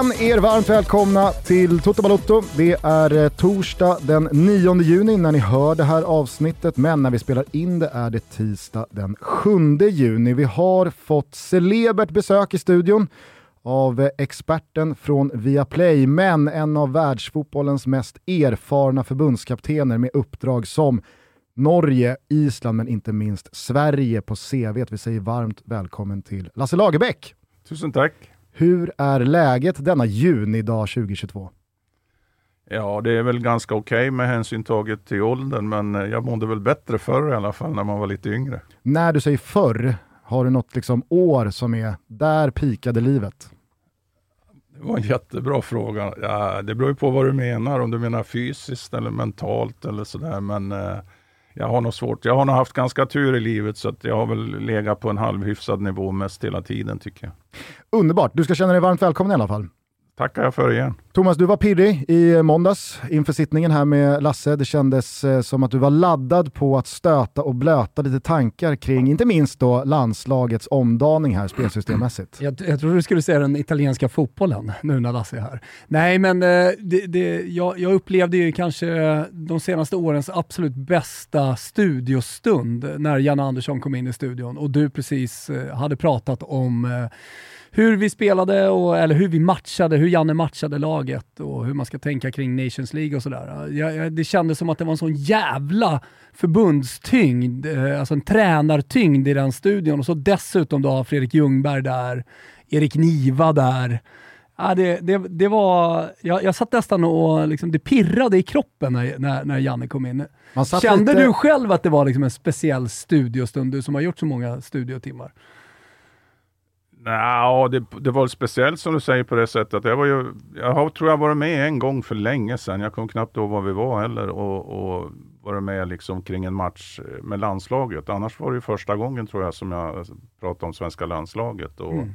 igen er varmt välkomna till Toto Balotto. Det är eh, torsdag den 9 juni när ni hör det här avsnittet, men när vi spelar in det är det tisdag den 7 juni. Vi har fått celebert besök i studion av eh, experten från Viaplay, men en av världsfotbollens mest erfarna förbundskaptener med uppdrag som Norge, Island men inte minst Sverige på CV. Vi säger varmt välkommen till Lasse Lagerbäck. Tusen tack. Hur är läget denna junidag 2022? Ja, det är väl ganska okej okay med hänsyn taget till åldern, men jag mådde väl bättre förr i alla fall när man var lite yngre. När du säger förr, har du något liksom år som är där pikade livet? Det var en jättebra fråga. Ja, det beror ju på vad du menar, om du menar fysiskt eller mentalt eller sådär. Men eh, jag har nog svårt. Jag har nog haft ganska tur i livet så att jag har väl legat på en halvhyfsad nivå mest hela tiden tycker jag. Underbart, du ska känna dig varmt välkommen i alla fall tackar jag för igen. Thomas, du var pirrig i måndags inför sittningen här med Lasse. Det kändes eh, som att du var laddad på att stöta och blöta lite tankar kring, inte minst då landslagets omdaning här spelsystemmässigt. Jag, jag tror du skulle säga den italienska fotbollen nu när Lasse är här. Nej, men eh, det, det, jag, jag, upplevde ju kanske de senaste årens absolut bästa studiostund när Janne Andersson kom in i studion och du precis eh, hade pratat om eh, hur vi spelade, och, eller hur vi matchade, hur Janne matchade laget och hur man ska tänka kring Nations League och sådär. Jag, det kändes som att det var en sån jävla förbundstyngd, eh, alltså en tränartyngd i den studion och så dessutom då Fredrik Ljungberg där, Erik Niva där. Ja, det, det, det var, jag, jag satt nästan och liksom, det pirrade i kroppen när, när, när Janne kom in. Kände lite... du själv att det var liksom en speciell studiostund, du som har gjort så många studiotimmar? Nej, det, det var speciellt som du säger på det sättet. Jag, var ju, jag har, tror jag varit med en gång för länge sedan. Jag kommer knappt ihåg var vi var heller och, och varit med liksom kring en match med landslaget. Annars var det första gången tror jag som jag pratade om svenska landslaget. Och, mm.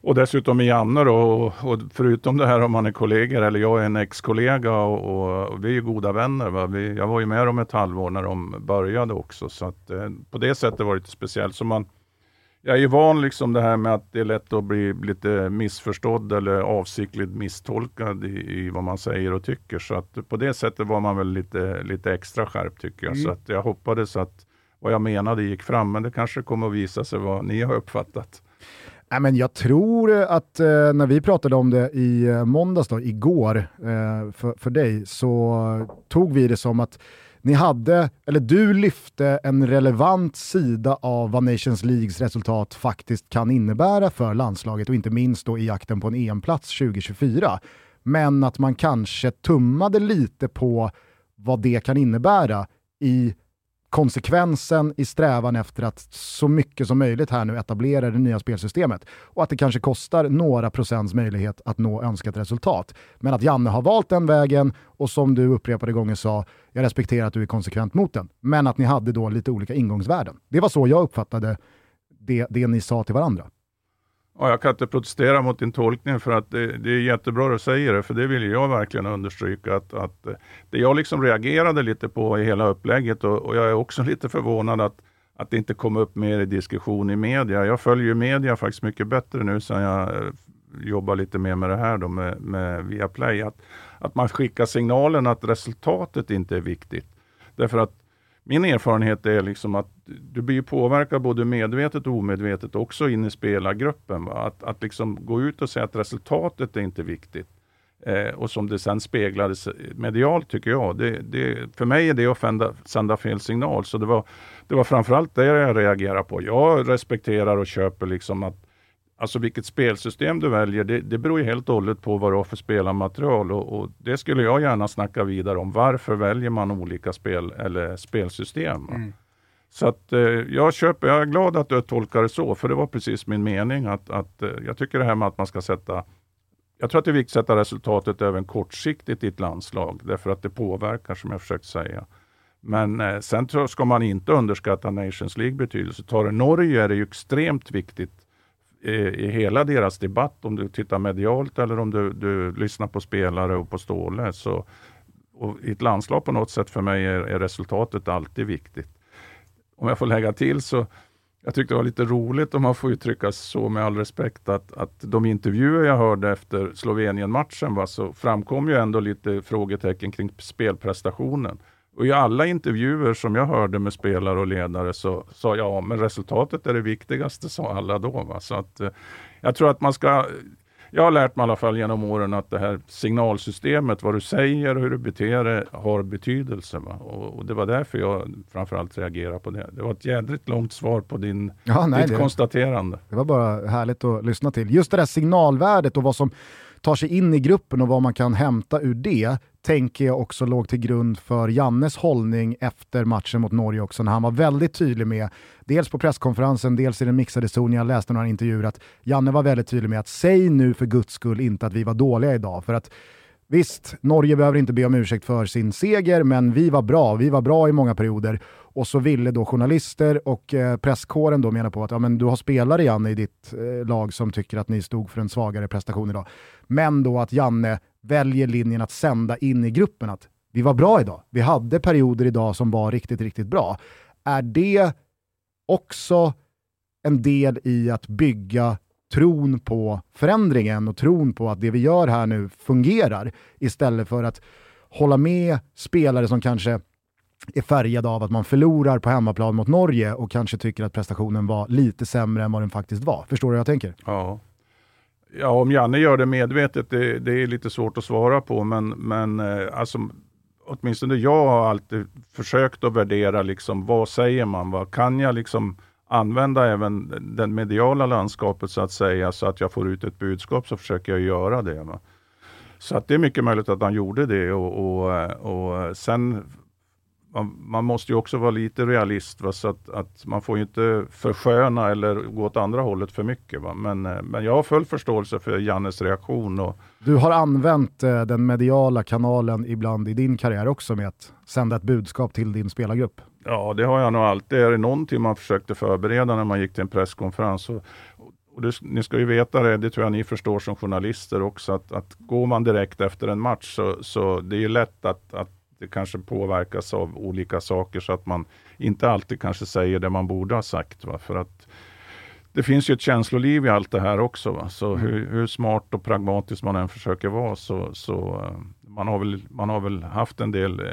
och dessutom med Janne då, och, och, förutom det här om man är kollegor, eller jag är en ex-kollega och, och, vi är goda vänner. Va? Vi, jag var ju med dem ett halvår när de började också. Så att, eh, på det sättet var det lite speciellt. Så man, jag är ju van liksom det här med att det är lätt att bli lite missförstådd eller avsiktligt misstolkad i, i vad man säger och tycker. Så att på det sättet var man väl lite, lite extra skärpt tycker jag. Mm. Så att jag hoppades att vad jag menade gick fram, men det kanske kommer att visa sig vad ni har uppfattat. Nej, men jag tror att eh, när vi pratade om det i eh, måndags, då, igår, eh, för, för dig, så tog vi det som att ni hade, eller du lyfte en relevant sida av vad Nations Leagues resultat faktiskt kan innebära för landslaget och inte minst då i jakten på en EM-plats 2024. Men att man kanske tummade lite på vad det kan innebära i konsekvensen i strävan efter att så mycket som möjligt här nu etablera det nya spelsystemet. Och att det kanske kostar några procents möjlighet att nå önskat resultat. Men att Janne har valt den vägen och som du upprepade gånger sa, jag respekterar att du är konsekvent mot den. Men att ni hade då lite olika ingångsvärden. Det var så jag uppfattade det, det ni sa till varandra. Ja, jag kan inte protestera mot din tolkning för att det, det är jättebra att du säger det, för det vill jag verkligen understryka. Att, att eh, det jag liksom reagerade lite på i hela upplägget och, och jag är också lite förvånad att, att det inte kom upp mer i diskussion i media. Jag följer media faktiskt mycket bättre nu sedan jag eh, jobbar lite mer med det här då med, med Viaplay. Att, att man skickar signalen att resultatet inte är viktigt. Därför att min erfarenhet är liksom att du blir påverkad både medvetet och omedvetet också in i spelargruppen. Va? Att, att liksom gå ut och säga att resultatet är inte viktigt. Eh, och som det sen speglades eh, medialt tycker jag. Det, det, för mig är det att fända, sända fel signal. Så det var, det var framförallt det jag reagerade på. Jag respekterar och köper liksom att Alltså vilket spelsystem du väljer, det, det beror ju helt och hållet på vad du har för spelarmaterial och, och, det skulle jag gärna snacka vidare om. Varför väljer man olika spel eller spelsystem? Mm. Så att eh, jag köper, jag är glad att du tolkar det så, för det var precis min mening att, att eh, jag tycker det här med att man ska sätta jag tror att det är viktigt att sätta resultatet även kortsiktigt i ett landslag, därför att det påverkar som jag försökt säga. Men eh, sen ska man inte underskatta Nations League betydelse. Tar du Norge är det ju extremt viktigt i hela deras debatt, om du tittar medialt eller om du, du lyssnar på spelare och på Ståle, så och i ett landslag på något sätt för mig är, är resultatet alltid viktigt. Om jag får lägga till så jag tyckte det var lite roligt, om man får uttrycka så med all respekt, att, att de intervjuer jag hörde efter Slovenien-matchen så framkom ju ändå lite frågetecken kring spelprestationen. Och i alla intervjuer som jag hörde med spelare och ledare så sa jag, ja men resultatet är det viktigaste, sa alla då. Va? Så att, eh, jag tror att man ska jag har lärt mig i alla fall genom åren att det här signalsystemet, vad du säger och hur du beter dig, har betydelse. Och, och, det var därför jag framförallt reagerade på det. Det var ett jädrigt långt svar på din, ja, nej, ditt det, konstaterande. Det var bara härligt att lyssna till. Just det där signalvärdet och vad som tar sig in i gruppen och vad man kan hämta ur det, tänker jag också låg till grund för Jannes hållning efter matchen mot Norge också, när han var väldigt tydlig med, dels på presskonferensen, dels i den mixade zonen, jag läste några intervjuer, att Janne var väldigt tydlig med att säg nu för guds skull inte att vi var dåliga idag, för att Visst, Norge behöver inte be om ursäkt för sin seger, men vi var bra. Vi var bra i många perioder. Och så ville då journalister och eh, presskåren då mena på att ja, men du har spelare Janne i ditt eh, lag som tycker att ni stod för en svagare prestation idag. Men då att Janne väljer linjen att sända in i gruppen att vi var bra idag. Vi hade perioder idag som var riktigt, riktigt bra. Är det också en del i att bygga tron på förändringen och tron på att det vi gör här nu fungerar istället för att hålla med spelare som kanske är färgade av att man förlorar på hemmaplan mot Norge och kanske tycker att prestationen var lite sämre än vad den faktiskt var. Förstår du vad jag tänker? Ja. Ja, om Janne gör det medvetet, det, det är lite svårt att svara på, men, men eh, alltså, åtminstone jag har alltid försökt att värdera liksom, vad säger man? Vad kan jag liksom använda även det mediala landskapet så att säga, så att jag får ut ett budskap så försöker jag göra det. Va? Så att det är mycket möjligt att han gjorde det och, och, eh, och sen man, man, måste ju också vara lite realist, va? så att, att, man får ju inte försköna eller gå åt andra hållet för mycket. Va? Men, eh, men jag har full förståelse för Jannes reaktion. Och... Du har använt eh, den mediala kanalen ibland i din karriär också med att sända ett budskap till din spelargrupp. Ja, det har jag nog alltid. Är det någonting man försökte förbereda när man gick till en presskonferens och, och det, ni ska ju veta det, det tror jag ni förstår som journalister också, att, att går man direkt efter en match så, så det är ju lätt att, att det kanske påverkas av olika saker så att man inte alltid kanske säger det man borde ha sagt. Va? För att det finns ju ett känsloliv i allt det här också. Va? Så mm. hur, hur, smart och pragmatisk man än försöker vara så, så eh, man har, väl, man har väl haft en del eh,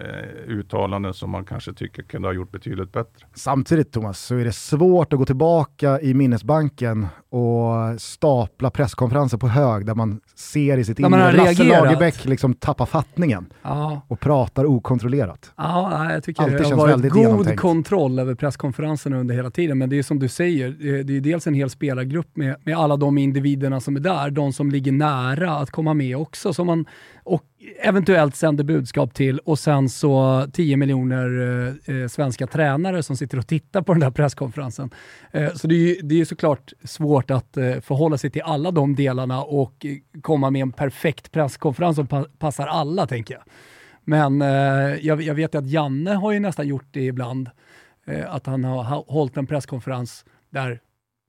uttalanden som man kanske tycker kunde ha gjort betydligt bättre. Samtidigt Thomas, så är det svårt att gå tillbaka i minnesbanken och stapla presskonferenser på hög där man ser i sitt inre Lasse Lagerbäck liksom tappa fattningen ja. och pratar okontrollerat. Ja, jag tycker Alltid det har varit god kontroll över presskonferenserna under hela tiden, men det är som du säger, det är dels en hel spelargrupp med, med alla de individerna som är där, de som ligger nära att komma med också, som man och eventuellt sänder budskap till och sen så 10 miljoner eh, eh, svenska tränare som sitter och tittar på den där presskonferensen. Eh, så det är ju det är såklart svårt att eh, förhålla sig till alla de delarna och komma med en perfekt presskonferens som pa passar alla, tänker jag. Men eh, jag, jag, vet att Janne har ju nästan gjort det ibland, eh, att han har hållit en presskonferens där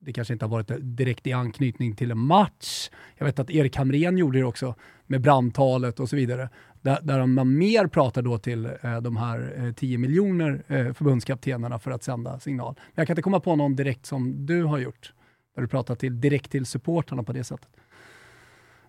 det kanske inte har varit direkt i anknytning till en match. Jag vet att Erik Hamrén gjorde det också med brandtalet och så vidare. Där, där man mer pratar då till eh, de här eh, 10 miljoner eh, förbundskaptenerna för att sända signal. Men jag kan inte komma på någon direkt som du har gjort, där du pratar till, direkt till supportrarna på det sättet.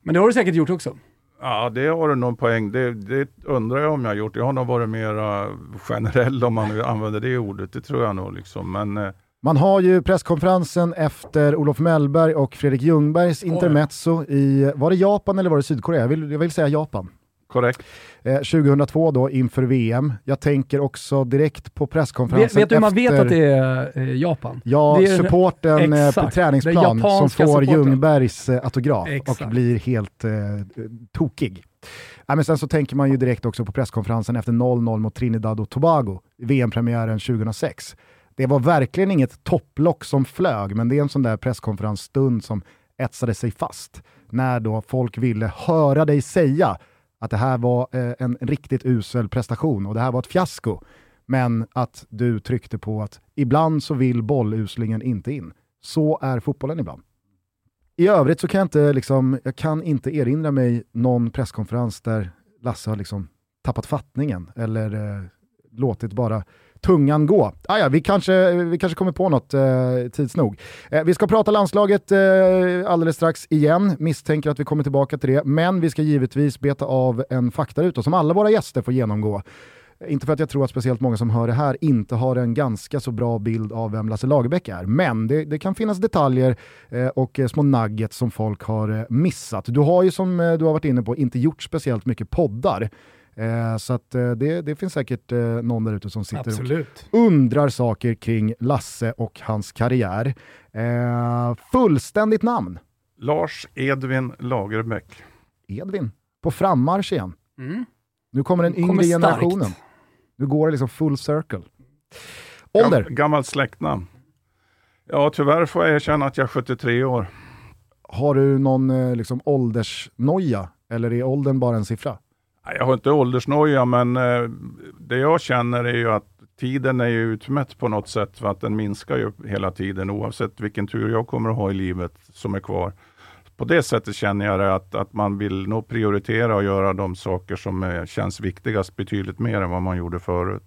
Men det har du säkert gjort också. Ja, det har du någon poäng. Det, det, undrar jag om jag har gjort. Jag har nog varit mer generell om man nu använder det ordet. Det tror jag nog. Liksom. Men, eh, man har ju presskonferensen efter Olof Mellberg och Fredrik Ljungbergs intermezzo i, var det Japan eller var det Sydkorea? Jag vill, jag vill säga Japan. Korrekt. Eh, 2002 då inför VM. Jag tänker också direkt på presskonferensen Vet, vet du hur man vet att det är eh, Japan? Ja, det är supporten eh, på träningsplan som får supporten. Ljungbergs eh, autograf exakt. och blir helt eh, tokig. Ja, men sen så tänker man ju direkt också på presskonferensen efter 0-0 mot Trinidad och Tobago, VM-premiären 2006 det var verkligen inget topplock som flög, men det är en sån där presskonferensstund som etsade sig fast. När då folk ville höra dig säga att det här var eh, en riktigt usel prestation och det här var ett fiasko. Men att du tryckte på att ibland så vill bolluslingen inte in. Så är fotbollen ibland. I övrigt så kan jag inte, liksom, jag kan inte erinra mig någon presskonferens där Lasse har liksom tappat fattningen eller eh, låtit bara tungan gå. Ah, ja, vi, kanske, vi kanske kommer på något eh, tids nog. Eh, vi ska prata landslaget eh, alldeles strax igen, misstänker att vi kommer tillbaka till det, men vi ska givetvis beta av en faktaruta som alla våra gäster får genomgå. Inte för att jag tror att speciellt många som hör det här inte har en ganska så bra bild av vem Lasse Lagerbäck är, men det, det kan finnas detaljer eh, och eh, små nuggets som folk har eh, missat. Du har ju som eh, du har varit inne på inte gjort speciellt mycket poddar. Eh, så att, eh, det, det, finns säkert eh, någon där ute som sitter Absolut. och undrar saker kring Lasse och hans karriär. Eh, fullständigt namn? Lars Edvin Lagerbäck. Edvin, på frammarsch igen. Mm. Nu kommer den yngre Kommer generationen. Nu går det liksom full circle. Ålder? Gam, gammalt släktnamn. Ja, tyvärr får jag erkänna att jag är 73 år. Har du någon eh, liksom, åldersnoja? Eller är åldern bara en siffra? Jag har inte åldersnoja, men eh, det jag känner är ju att tiden är ju utmätt på något sätt, för att den minskar ju hela tiden, oavsett vilken tur jag kommer att ha i livet som är kvar. På det sättet känner jag det att, att man vill nog prioritera och göra de saker som är, känns viktigast betydligt mer än vad man gjorde förut.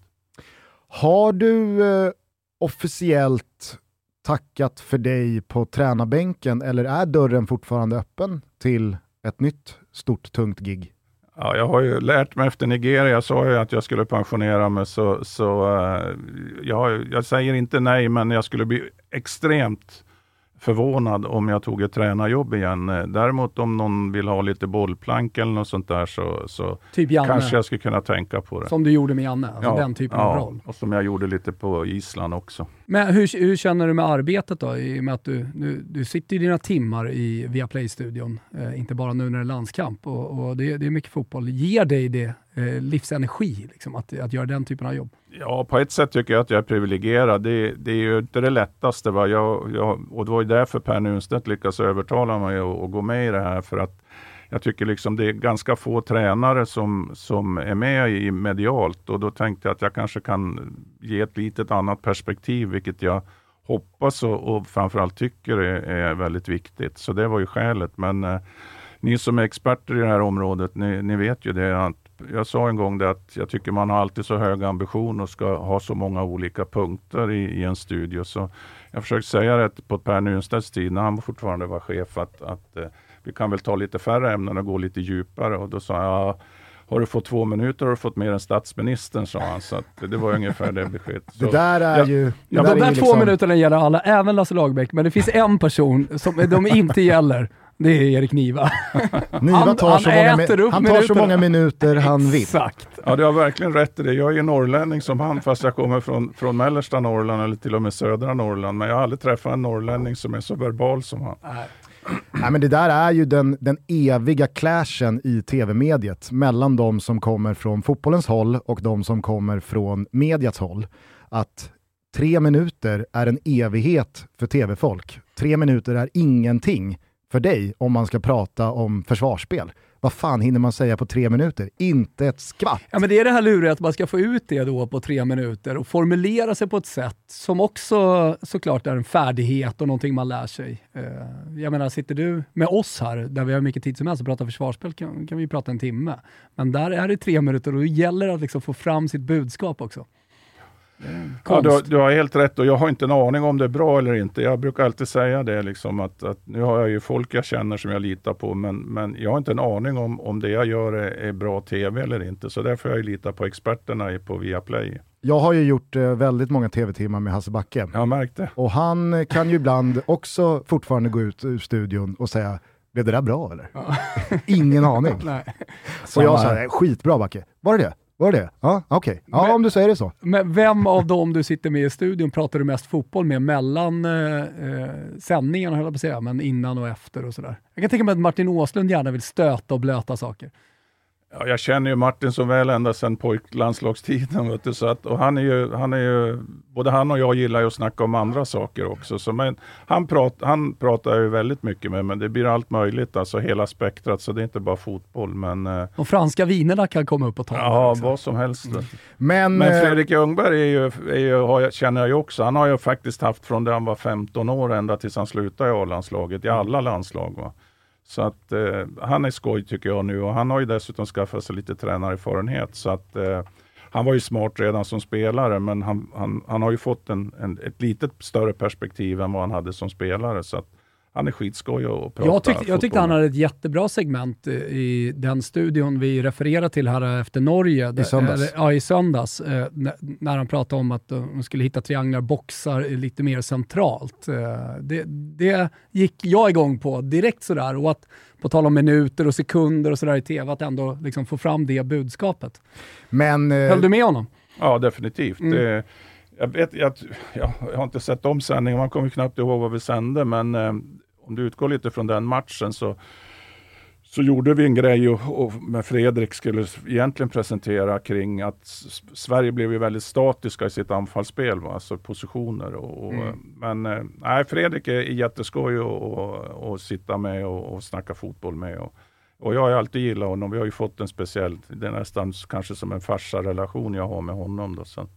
Har du eh, officiellt tackat för dig på tränarbänken eller är dörren fortfarande öppen till ett nytt stort tungt gig? Ja, jag har ju lärt mig efter Nigeria, jag sa ju att jag skulle pensionera mig, så, så eh, jag, jag säger inte nej, men jag skulle bli extremt förvånad om jag tog ett tränarjobb igen. Eh, Däremot om någon vill ha lite bollplank eller något sånt där så, så Typ Janne, kanske jag skulle kunna tänka på det. som du gjorde med Janne. Alltså den typen av roll. och som jag gjorde lite på Island också. Men hur, hur känner du med arbetet då? I och med att du, du, du sitter i dina timmar i Viaplay-studion, eh, inte bara nu när det är landskamp. Och, och det, det är mycket fotboll. Ger dig det eh, livsenergi liksom, att, att göra den typen av jobb? Ja, på ett sätt tycker jag att jag är privilegierad. Det, det är ju inte det lättaste. Va? Jag, jag, och det var ju därför Per Nunstedt lyckades övertala mig att, att gå med i det här. För att jag tycker liksom det är ganska få tränare som, som är med i medialt och då tänkte jag att jag kanske kan ge ett litet annat perspektiv, vilket jag hoppas och, och framförallt tycker är, är väldigt viktigt. Så det var ju skälet. Men eh, ni som är experter i det här området, ni, ni vet ju det att jag sa en gång det att jag tycker man har alltid så hög ambition och ska ha så många olika punkter i, i en studio. Så jag försökte säga det på Per Nunstedts tid när han fortfarande var chef att, att eh, vi kan väl ta lite färre ämnen och gå lite djupare. Och då sa jag, ja, har du fått två minuter har du fått mer än statsministern, sa han. Så att det var ungefär det beskedet. Det där är ja, ju... Det ja, där de är där två liksom- minuterna gäller alla, även Lasse Lagerbäck. Men det finns en person som de inte gäller. Det är Erik Niva. Niva Han- tar, han så, många, han tar så många minuter han vill. Exakt. Ja, du har verkligen rätt i det. Jag är ju norrlänning som han, fast jag kommer från, från mellersta Norrland eller till och med södra Norrland. Men jag har aldrig träffat en norrlänning som är så verbal som han. Nej, men det där är ju den, den eviga clashen i tv-mediet mellan de som kommer från fotbollens håll och de som kommer från mediets håll. Att tre minuter är en evighet för tv-folk. Tre minuter är ingenting för dig om man ska prata om försvarsspel. Vad fan hinner man säga på tre minuter? Inte ett skvatt. Ja, men det är det här luriga att man ska få ut det då på tre minuter och formulera sig på ett sätt som också såklart är en färdighet och någonting man lär sig. Eh, jag menar, sitter du med oss här, där vi har mycket tid som helst och pratar försvarsspel, kan, kan vi prata en timme. Men där är det tre minuter och då gäller det att liksom få fram sitt budskap också. Ja, du, du har helt rätt och jag har inte en aning om det är bra eller inte. Jag brukar alltid säga det, liksom, att, att nu har jag ju folk jag känner som jag litar på, men, men jag har inte en aning om, om det jag gör är, är bra tv eller inte. Så därför har jag litat på experterna på Viaplay. Jag har ju gjort eh, väldigt många tv-timmar med Hasse Backe. Jag har märkt det. Och han kan ju ibland också fortfarande gå ut ur studion och säga, blev det där bra eller? Ingen aning. Och jag sa, skitbra Backe. Var det det? Var det? Ja, okej. Ja, Men- om du säger det så. Men vem av dem du sitter med i studion pratar du mest fotboll med mellan eh, eh, sändningarna, höll jag på att säga, men innan och efter och sådär? Jag kan tänka mig att Martin Åslund gärna vill stöta och blöta saker. Ja, jag känner ju Martin så väl ända sedan pojklandslagstiden. Vet du, så att, och han är ju, han är ju, både han och jag gillar ju att snacka om andra saker också. Så, men, han, prat, han pratar ju väldigt mycket med, men det blir allt möjligt, alltså hela spektrat. Så det är inte bara fotboll. Men eh, De franska vinerna kan komma upp och ta ja, liksom. vad som helst. Men, Men eh, Fredrik Ljungberg är ju, är ju, har jag, känner jag ju också. Han har ju faktiskt haft från det han var 15 år ända tills han slutade i A-landslaget, i alla landslag. Va? Så att eh, han är skoj tycker jag nu och han har ju dessutom skaffat sig lite tränarerfarenhet. Så att eh, han var ju smart redan som spelare men han, han, han har ju fått en, en, ett lite större perspektiv än vad han hade som spelare. Så att han är skitskoj att prata jag, tyck, jag tyckte han hade ett jättebra segment i den studion vi refererar till här efter Norge. I söndags. Där, ja, i söndags. Eh, när han pratade om att de skulle hitta trianglar, boxar lite mer centralt. Eh, det, det gick jag igång på direkt sådär. Och att, på tal om minuter och sekunder och sådär i tv, att ändå liksom få fram det budskapet. Men, eh... Höll du med honom? Ja, definitivt. Mm. Det, jag, vet, jag, jag, har inte sett om sändningen, man kommer knappt ihåg vad vi sände, men eh, om du utgår lite från den matchen så, så gjorde vi en grej och, och med Fredrik skulle egentligen presentera kring att Sverige blev ju väldigt statiska i sitt anfallsspel, va? alltså positioner. Och, mm. Men eh, nej, Fredrik är jätteskoj att sitta med och, och snacka fotboll med. Och, och jag har alltid gillat honom. Vi har ju fått en speciell, det är nästan kanske som en farsa relation jag har med honom. Då, så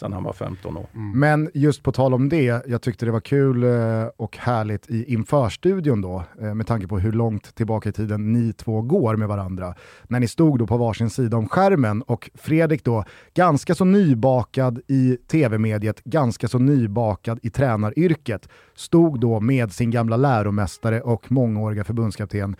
sedan han var 15 år. Mm. Men just på tal om det, jag tyckte det var kul eh, och härligt i införstudion då, eh, med tanke på hur långt tillbaka i tiden ni två går med varandra. När ni stod då på varsin sida om skärmen och Fredrik då, ganska så nybakad i tv-mediet, ganska så nybakad i tränaryrket, stod då med sin gamla läromästare och mångåriga förbundskapten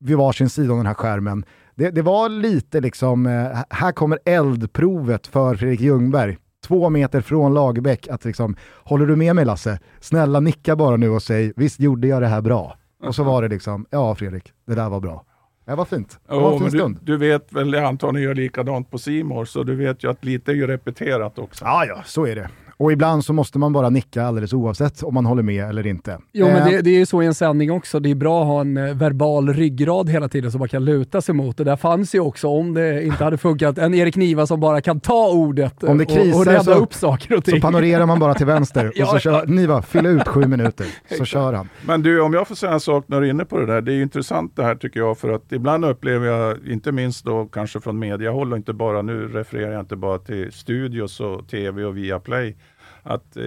vid varsin sida om den här skärmen. Det, det, var lite liksom, eh, här kommer eldprovet för Fredrik Ljungberg två meter från Lagerbäck att liksom, håller du med mig Lasse? Snälla nicka bara nu och säg, visst gjorde jag det här bra? Och så var det liksom, ja Fredrik, det där var bra. Det var fint. Det var en fin stund. Du, du, vet väl, jag antar ni gör likadant på Simor så du vet ju att lite är ju repeterat också. Ja, ja, så är det. Och ibland så måste man bara nicka alldeles oavsett om man håller med eller inte. Jo, eh. men det, det, är ju så i en sändning också. Det är bra att ha en eh, verbal ryggrad hela tiden som man kan luta sig mot. Det där fanns ju också, om det inte hade funkat, en Erik Niva som bara kan ta ordet om det krisar, och, och rädda upp saker och ting. Så panorerar man bara till vänster och så kör Niva, fyll ut sju minuter, så kör han. Men du, om jag får säga en sak när du är inne på det där. Det är intressant det här tycker jag, för att ibland upplever jag, inte minst då kanske från mediahåll och inte bara, nu refererar jag inte bara till studios och tv och Viaplay, att eh,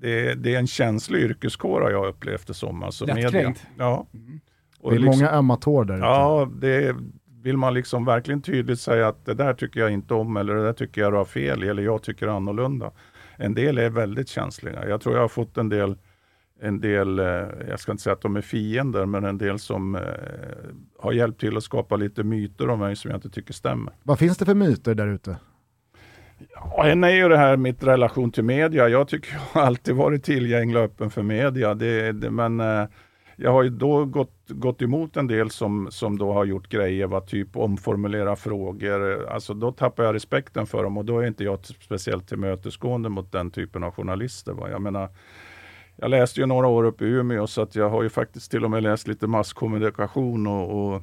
det, det, är en känslig yrkeskår har jag upplevt det som. Alltså media. Ja. Mm. Och det är liksom, många ömma tår där Ja, det vill man liksom verkligen tydligt säga att det där tycker jag inte om eller det där tycker jag du har fel eller jag tycker annorlunda. En del är väldigt känsliga. Jag tror jag har fått en del en del, eh, jag ska inte säga att de är fiender, men en del som eh, har hjälpt till att skapa lite myter om mig som jag inte tycker stämmer. Vad finns det för myter där ute? Ja, en är ju det här mitt relation till media. Jag tycker jag har alltid varit tillgänglig och öppen för media. Det, det, men eh, jag har ju då gått, gått emot en del som, som då har gjort grejer, vad typ omformulera frågor. Alltså då tappar jag respekten för dem och då är inte jag speciellt tillmötesgående mot den typen av journalister. Va? Jag menar, jag läste ju några år uppe i Umeå så att jag har ju faktiskt till och med läst lite masskommunikation och, och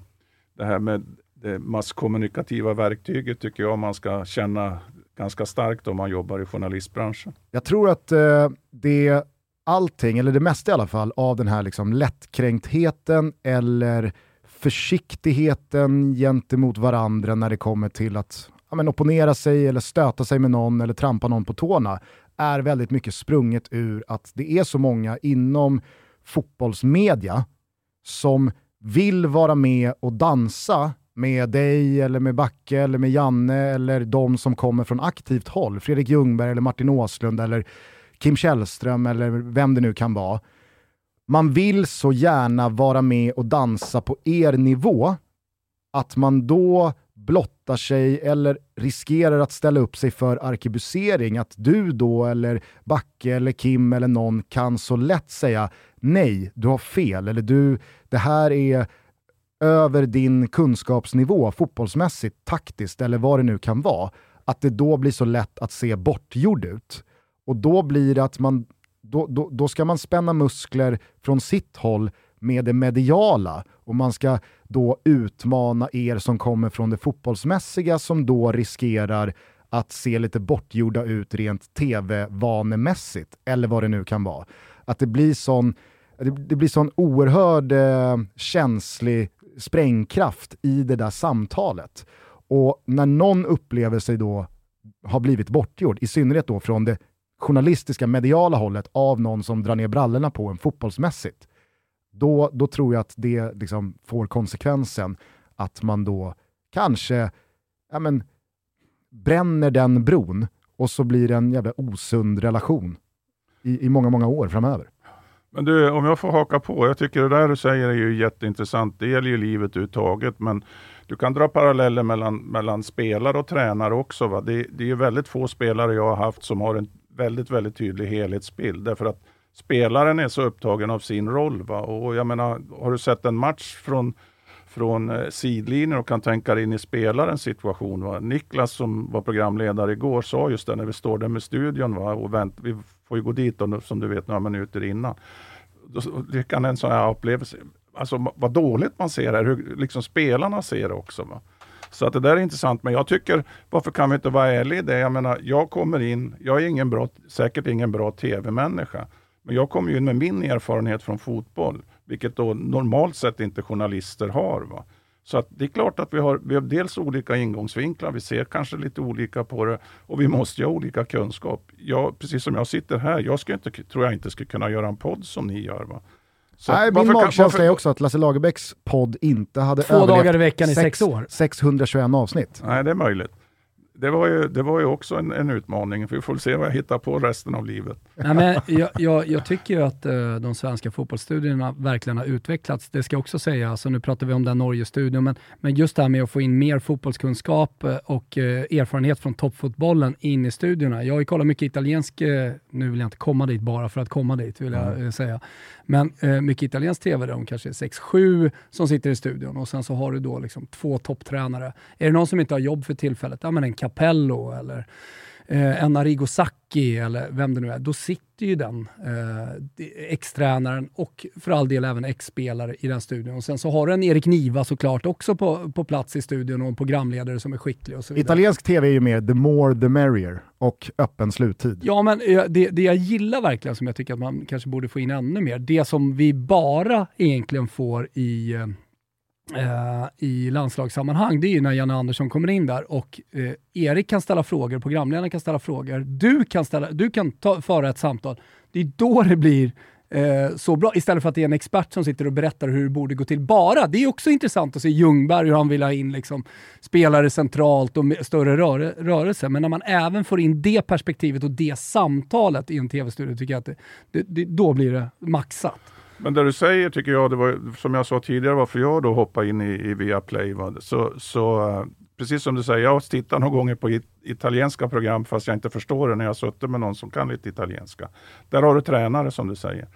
det här med det masskommunikativa verktyget tycker jag man ska känna ganska starkt om man jobbar i journalistbranschen. Jag tror att eh, det allting, eller det mesta i alla fall, av den här liksom lättkränktheten eller försiktigheten gentemot varandra när det kommer till att ja, men opponera sig eller stöta sig med någon eller trampa någon på tårna är väldigt mycket sprunget ur att det är så många inom fotbollsmedia som vill vara med och dansa med dig, eller med Backe, eller med Janne, eller de som kommer från aktivt håll, Fredrik Ljungberg, eller Martin Åslund, eller Kim Källström, eller vem det nu kan vara. Man vill så gärna vara med och dansa på er nivå, att man då blottar sig eller riskerar att ställa upp sig för arkebusering, att du då eller Backe eller Kim eller någon kan så lätt säga nej, du har fel, eller du, det här är över din kunskapsnivå fotbollsmässigt, taktiskt eller vad det nu kan vara, att det då blir så lätt att se bortgjord ut. Och då blir det att man, då, då, då ska man spänna muskler från sitt håll med det mediala och man ska då utmana er som kommer från det fotbollsmässiga som då riskerar att se lite bortgjorda ut rent tv-vanemässigt, eller vad det nu kan vara. Att det blir sån, det, det blir sån oerhörd eh, känslig sprängkraft i det där samtalet. Och när någon upplever sig då ha blivit bortgjord, i synnerhet då från det journalistiska mediala hållet av någon som drar ner brallorna på en fotbollsmässigt, då, då tror jag att det liksom får konsekvensen att man då kanske ja men, bränner den bron och så blir det en jävla osund relation i, i många, många år framöver. Men du, om jag får haka på. Jag tycker det där du säger är ju jätteintressant. Det gäller ju livet överhuvudtaget. Men du kan dra paralleller mellan, mellan spelare och tränare också. Va? Det, det är ju väldigt få spelare jag har haft som har en väldigt, väldigt tydlig helhetsbild. Därför att spelaren är så upptagen av sin roll. Va? Och jag menar, har du sett en match från från eh, sidlinjen och kan tänka dig in i spelarens situation. Va? Niklas som var programledare igår sa just det när vi står där med studion va? och vänt, vi får ju gå dit då, som du vet några minuter innan. Det kan en sån här upplevelse, alltså vad dåligt man ser här, hur liksom spelarna ser det också. Va? Så att det där är intressant, men jag tycker, varför kan vi inte vara ärliga i det? Jag menar, jag kommer in, jag är ingen bra, säkert ingen bra tv-människa, men jag kommer ju in med min erfarenhet från fotboll vilket då normalt sett inte journalister har. Va? Så att det är klart att vi har, vi har dels olika ingångsvinklar, vi ser kanske lite olika på det och vi måste ju ha olika kunskap. Jag, precis som jag sitter här, jag ska inte, tror jag inte skulle kunna göra en podd som ni gör. Va? Så Nej, min magkänsla är också att Lasse Lagerbäcks podd inte hade Två dagar i veckan i sex år. 621 avsnitt. Nej, det är möjligt det var ju, det var ju också en, en utmaning, för vi får se vad jag hittar på resten av livet. Ja, men jag, jag, jag tycker ju att uh, de svenska fotbollsstudierna verkligen har utvecklats. Det ska också sägas, alltså nu pratar vi om den Norge-studion, men, men just det här med att få in mer fotbollskunskap uh, och uh, erfarenhet från toppfotbollen in i studierna. Jag har ju kollat mycket italiensk, nu vill jag inte komma dit bara för att komma dit, vill jag mm. säga. Men mycket italiensk TV, de kanske är 6-7 som sitter i studion och sen så har du då liksom två topptränare. Är det någon som inte har jobb för tillfället, ja men en Capello eller eh, en Arrigo Sacchi eller vem det nu är, då sitter ju den eh, ex-tränaren och för all del även ex-spelare i den studion. Och sen så har du en Erik Niva såklart också på, på plats i studion och en programledare som är skicklig. Och så Italiensk tv är ju mer the more the merrier och öppen sluttid. Ja, men det, det jag gillar verkligen som jag tycker att man kanske borde få in ännu mer, det som vi bara egentligen får i eh, eh, i landslagssammanhang, det är ju när Janne Andersson kommer in där och eh, Erik kan ställa frågor, programledaren kan ställa frågor, du kan, ställa, du kan ta, föra ett samtal. Det är då det blir eh, så bra, istället för att det är en expert som sitter och berättar hur det borde gå till bara. Det är också intressant att se Ljungberg, hur han vill ha in liksom, spelare centralt och större rör rörelse. Men när man även får in det perspektivet och det samtalet i en tv-studio, tycker jag att det, det, det, då blir det maxat. Men det du säger tycker jag, det var, som jag sa tidigare, varför jag då hoppade in i, i Viaplay. Så, så uh, precis som du säger, jag har tittat några gånger på it italienska program fast jag inte förstår det när jag suttit med någon som kan lite italienska. Där har du tränare som du säger.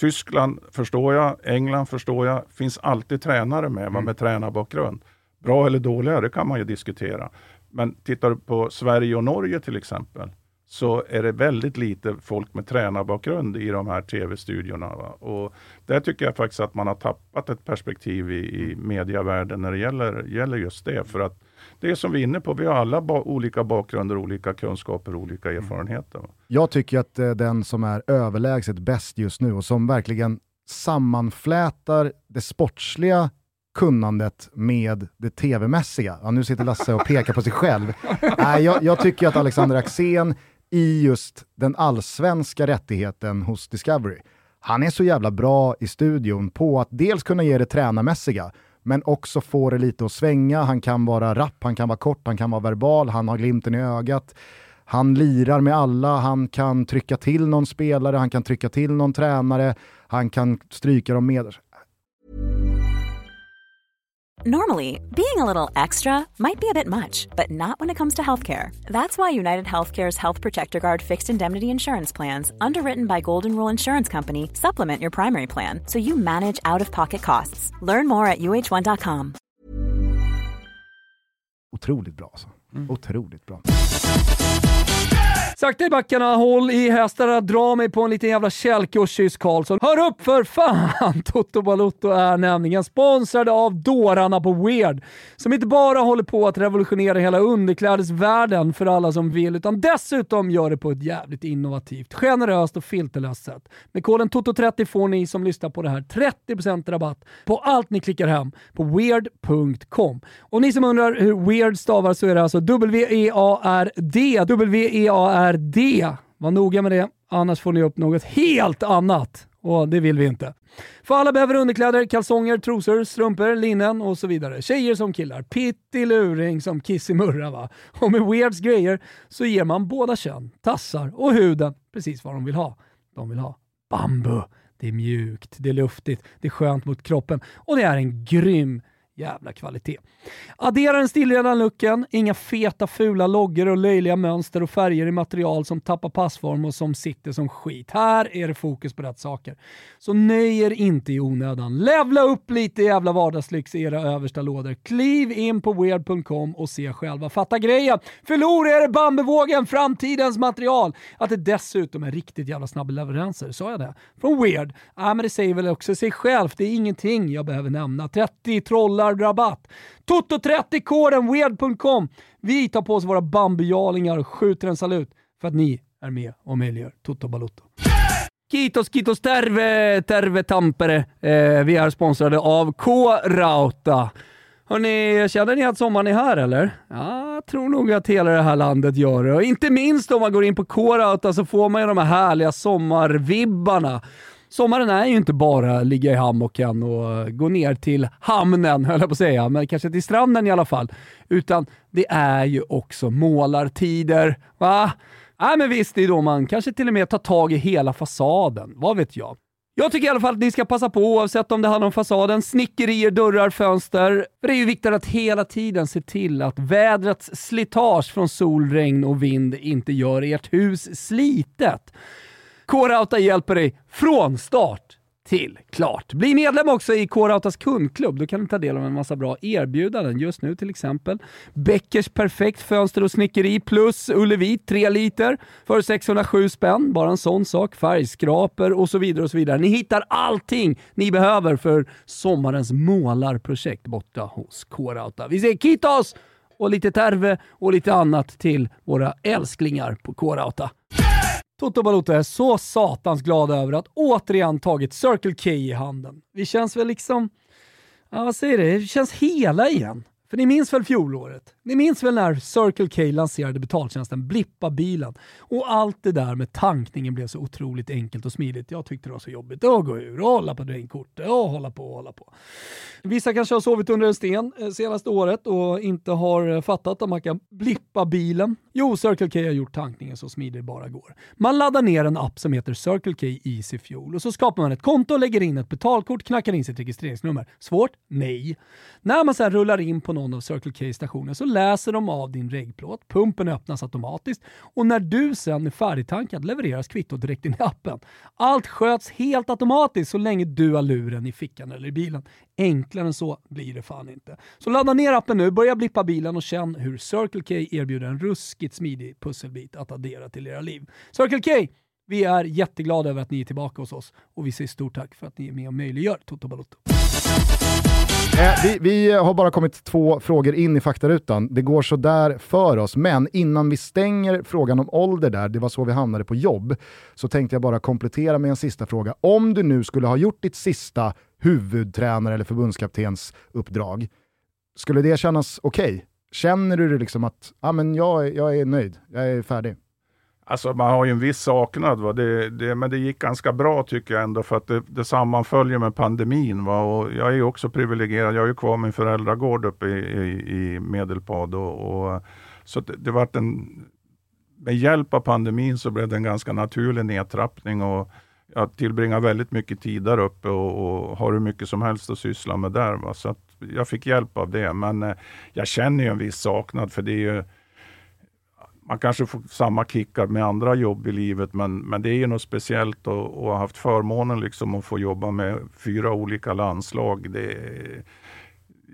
Tyskland förstår jag, England förstår jag. finns alltid tränare med, mm. med tränarbakgrund. Bra eller dåliga, det kan man ju diskutera. Men tittar du på Sverige och Norge till exempel, så är det väldigt lite folk med tränarbakgrund i de här tv-studiorna. Och där tycker jag faktiskt att man har tappat ett perspektiv i, i medievärlden när det gäller, gäller just det. För att det är som vi är inne på, vi har alla ba olika bakgrunder, olika kunskaper, olika mm. erfarenheter. Jag tycker att eh, den som är överlägset bäst just nu och som verkligen sammanflätar det sportsliga kunnandet med det tv-mässiga. Ja, nu sitter Lasse och pekar på sig själv. Nej, jag, jag tycker att Alexander Axén i just den allsvenska rättigheten hos Discovery. Han är så jävla bra i studion på att dels kunna ge det tränarmässiga, men också få det lite att svänga. Han kan vara rapp, han kan vara kort, han kan vara verbal, han har glimten i ögat. Han lirar med alla, han kan trycka till någon spelare, han kan trycka till någon tränare, han kan stryka dem med. Normally, being a little extra might be a bit much, but not when it comes to healthcare. That's why United Healthcare's Health Protector Guard fixed indemnity insurance plans, underwritten by Golden Rule Insurance Company, supplement your primary plan so you manage out of pocket costs. Learn more at uh1.com. Otroligt bra alltså. Mm. Otroligt bra. Sakta i backarna, håll i hästarna, dra mig på en liten jävla kälke och kyss Karlsson. Hör upp för fan! Toto Balotto är nämligen sponsrade av dårarna på Weird, som inte bara håller på att revolutionera hela underklädesvärlden för alla som vill, utan dessutom gör det på ett jävligt innovativt, generöst och filterlöst sätt. Med koden TOTO30 får ni som lyssnar på det här 30% rabatt på allt ni klickar hem på weird.com. Och ni som undrar hur Weird stavar så är det alltså W-E-A-R-D, W-E-A-R D. Var noga med det, annars får ni upp något helt annat och det vill vi inte. För alla behöver underkläder, kalsonger, trosor, strumpor, linnen och så vidare. Tjejer som killar, pittiluring som kissimurra va. Och med Weirds grejer så ger man båda kön, tassar och huden precis vad de vill ha. De vill ha bambu. Det är mjukt, det är luftigt, det är skönt mot kroppen och det är en grym jävla kvalitet. Addera den stilrena looken, inga feta fula loggor och löjliga mönster och färger i material som tappar passform och som sitter som skit. Här är det fokus på rätt saker. Så nöj er inte i onödan. Levla upp lite jävla vardagslyx i era översta lådor. Kliv in på weird.com och se själva. Fatta grejen! Förlora er bambuvågen, framtidens material! Att det dessutom är riktigt jävla snabba leveranser, sa jag det? Från Weird? Ja, men det säger väl också sig självt. Det är ingenting jag behöver nämna. 30 trollar rabatt. Toto30-koden weird.com. Vi tar på oss våra bambujalingar och skjuter en salut för att ni är med och möjliggör Toto Balotto. Kitos, kitos, terve, terve tampere. Eh, vi är sponsrade av K-Rauta. Hörrni, känner ni att sommaren är här eller? Ja, jag tror nog att hela det här landet gör det. Och inte minst om man går in på K-Rauta så får man ju de här härliga sommarvibbarna. Sommaren är ju inte bara ligga i hammocken och eh, gå ner till hamnen, höll jag på att säga, men kanske till stranden i alla fall. Utan det är ju också målartider. Va? Nej men visst, det är då man kanske till och med tar tag i hela fasaden. Vad vet jag? Jag tycker i alla fall att ni ska passa på oavsett om det handlar om fasaden, snickerier, dörrar, fönster. För det är ju viktigt att hela tiden se till att vädrets slitage från sol, regn och vind inte gör ert hus slitet. K-Rauta hjälper dig från start till klart. Bli medlem också i K-Rautas kundklubb. Då kan du ta del av en massa bra erbjudanden. Just nu till exempel Bäckers Perfekt Fönster och Snickeri plus Ullevi 3 liter för 607 spänn. Bara en sån sak. Färgskrapor och så vidare och så vidare. Ni hittar allting ni behöver för sommarens målarprojekt borta hos K-Rauta. Vi säger kitos och lite terve och lite annat till våra älsklingar på K-Rauta. Toto Balotto är så satans glad över att återigen tagit Circle K i handen. Vi känns väl liksom, ja vad säger det, vi känns hela igen. För ni minns väl fjolåret? Ni minns väl när Circle K lanserade betaltjänsten Blippa bilen och allt det där med tankningen blev så otroligt enkelt och smidigt. Jag tyckte det var så jobbigt att gå ur och hålla på drinkkortet och hålla på och hålla på. Vissa kanske har sovit under en sten eh, senaste året och inte har eh, fattat att man kan blippa bilen. Jo, Circle K har gjort tankningen så smidig det bara går. Man laddar ner en app som heter Circle K Easy Fuel och så skapar man ett konto, lägger in ett betalkort, knackar in sitt registreringsnummer. Svårt? Nej. När man sedan rullar in på någon av Circle K stationer så läser de av din regplåt, pumpen öppnas automatiskt och när du sen är färdigtankad levereras kvittot direkt in i appen. Allt sköts helt automatiskt så länge du har luren i fickan eller i bilen. Enklare än så blir det fan inte. Så ladda ner appen nu, börja blippa bilen och känn hur Circle K erbjuder en ruskigt smidig pusselbit att addera till era liv. Circle K! Vi är jätteglada över att ni är tillbaka hos oss och vi säger stort tack för att ni är med och möjliggör Toto Balotto. Eh, vi, vi, har bara kommit två frågor in i faktarutan. Det går så där för oss, men innan vi stänger frågan om ålder där, det var så vi hamnade på jobb, så tänkte jag bara komplettera med en sista fråga. Om du nu skulle ha gjort ditt sista huvudtränare eller förbundskaptens uppdrag, skulle det kännas okej? Okay? Känner du liksom att ah, men jag, jag är nöjd, jag är färdig? Alltså man har ju en viss saknad, va? Det, det, men det gick ganska bra tycker jag ändå för att det, det sammanföljer med pandemin. Va? Och jag är ju också privilegierad, jag har ju kvar min föräldragård uppe i, i, i Medelpad. Och, och, så det, det vart en, med hjälp av pandemin så blev det en ganska naturlig nedtrappning. Och jag tillbringar väldigt mycket tid där uppe och, och har hur mycket som helst att syssla med där. Va? Så jag fick hjälp av det. Men eh, jag känner ju en viss saknad för det är ju man kanske får samma kickar med andra jobb i livet, men, men det är ju något speciellt och, och haft förmånen liksom att få jobba med fyra olika landslag. Det,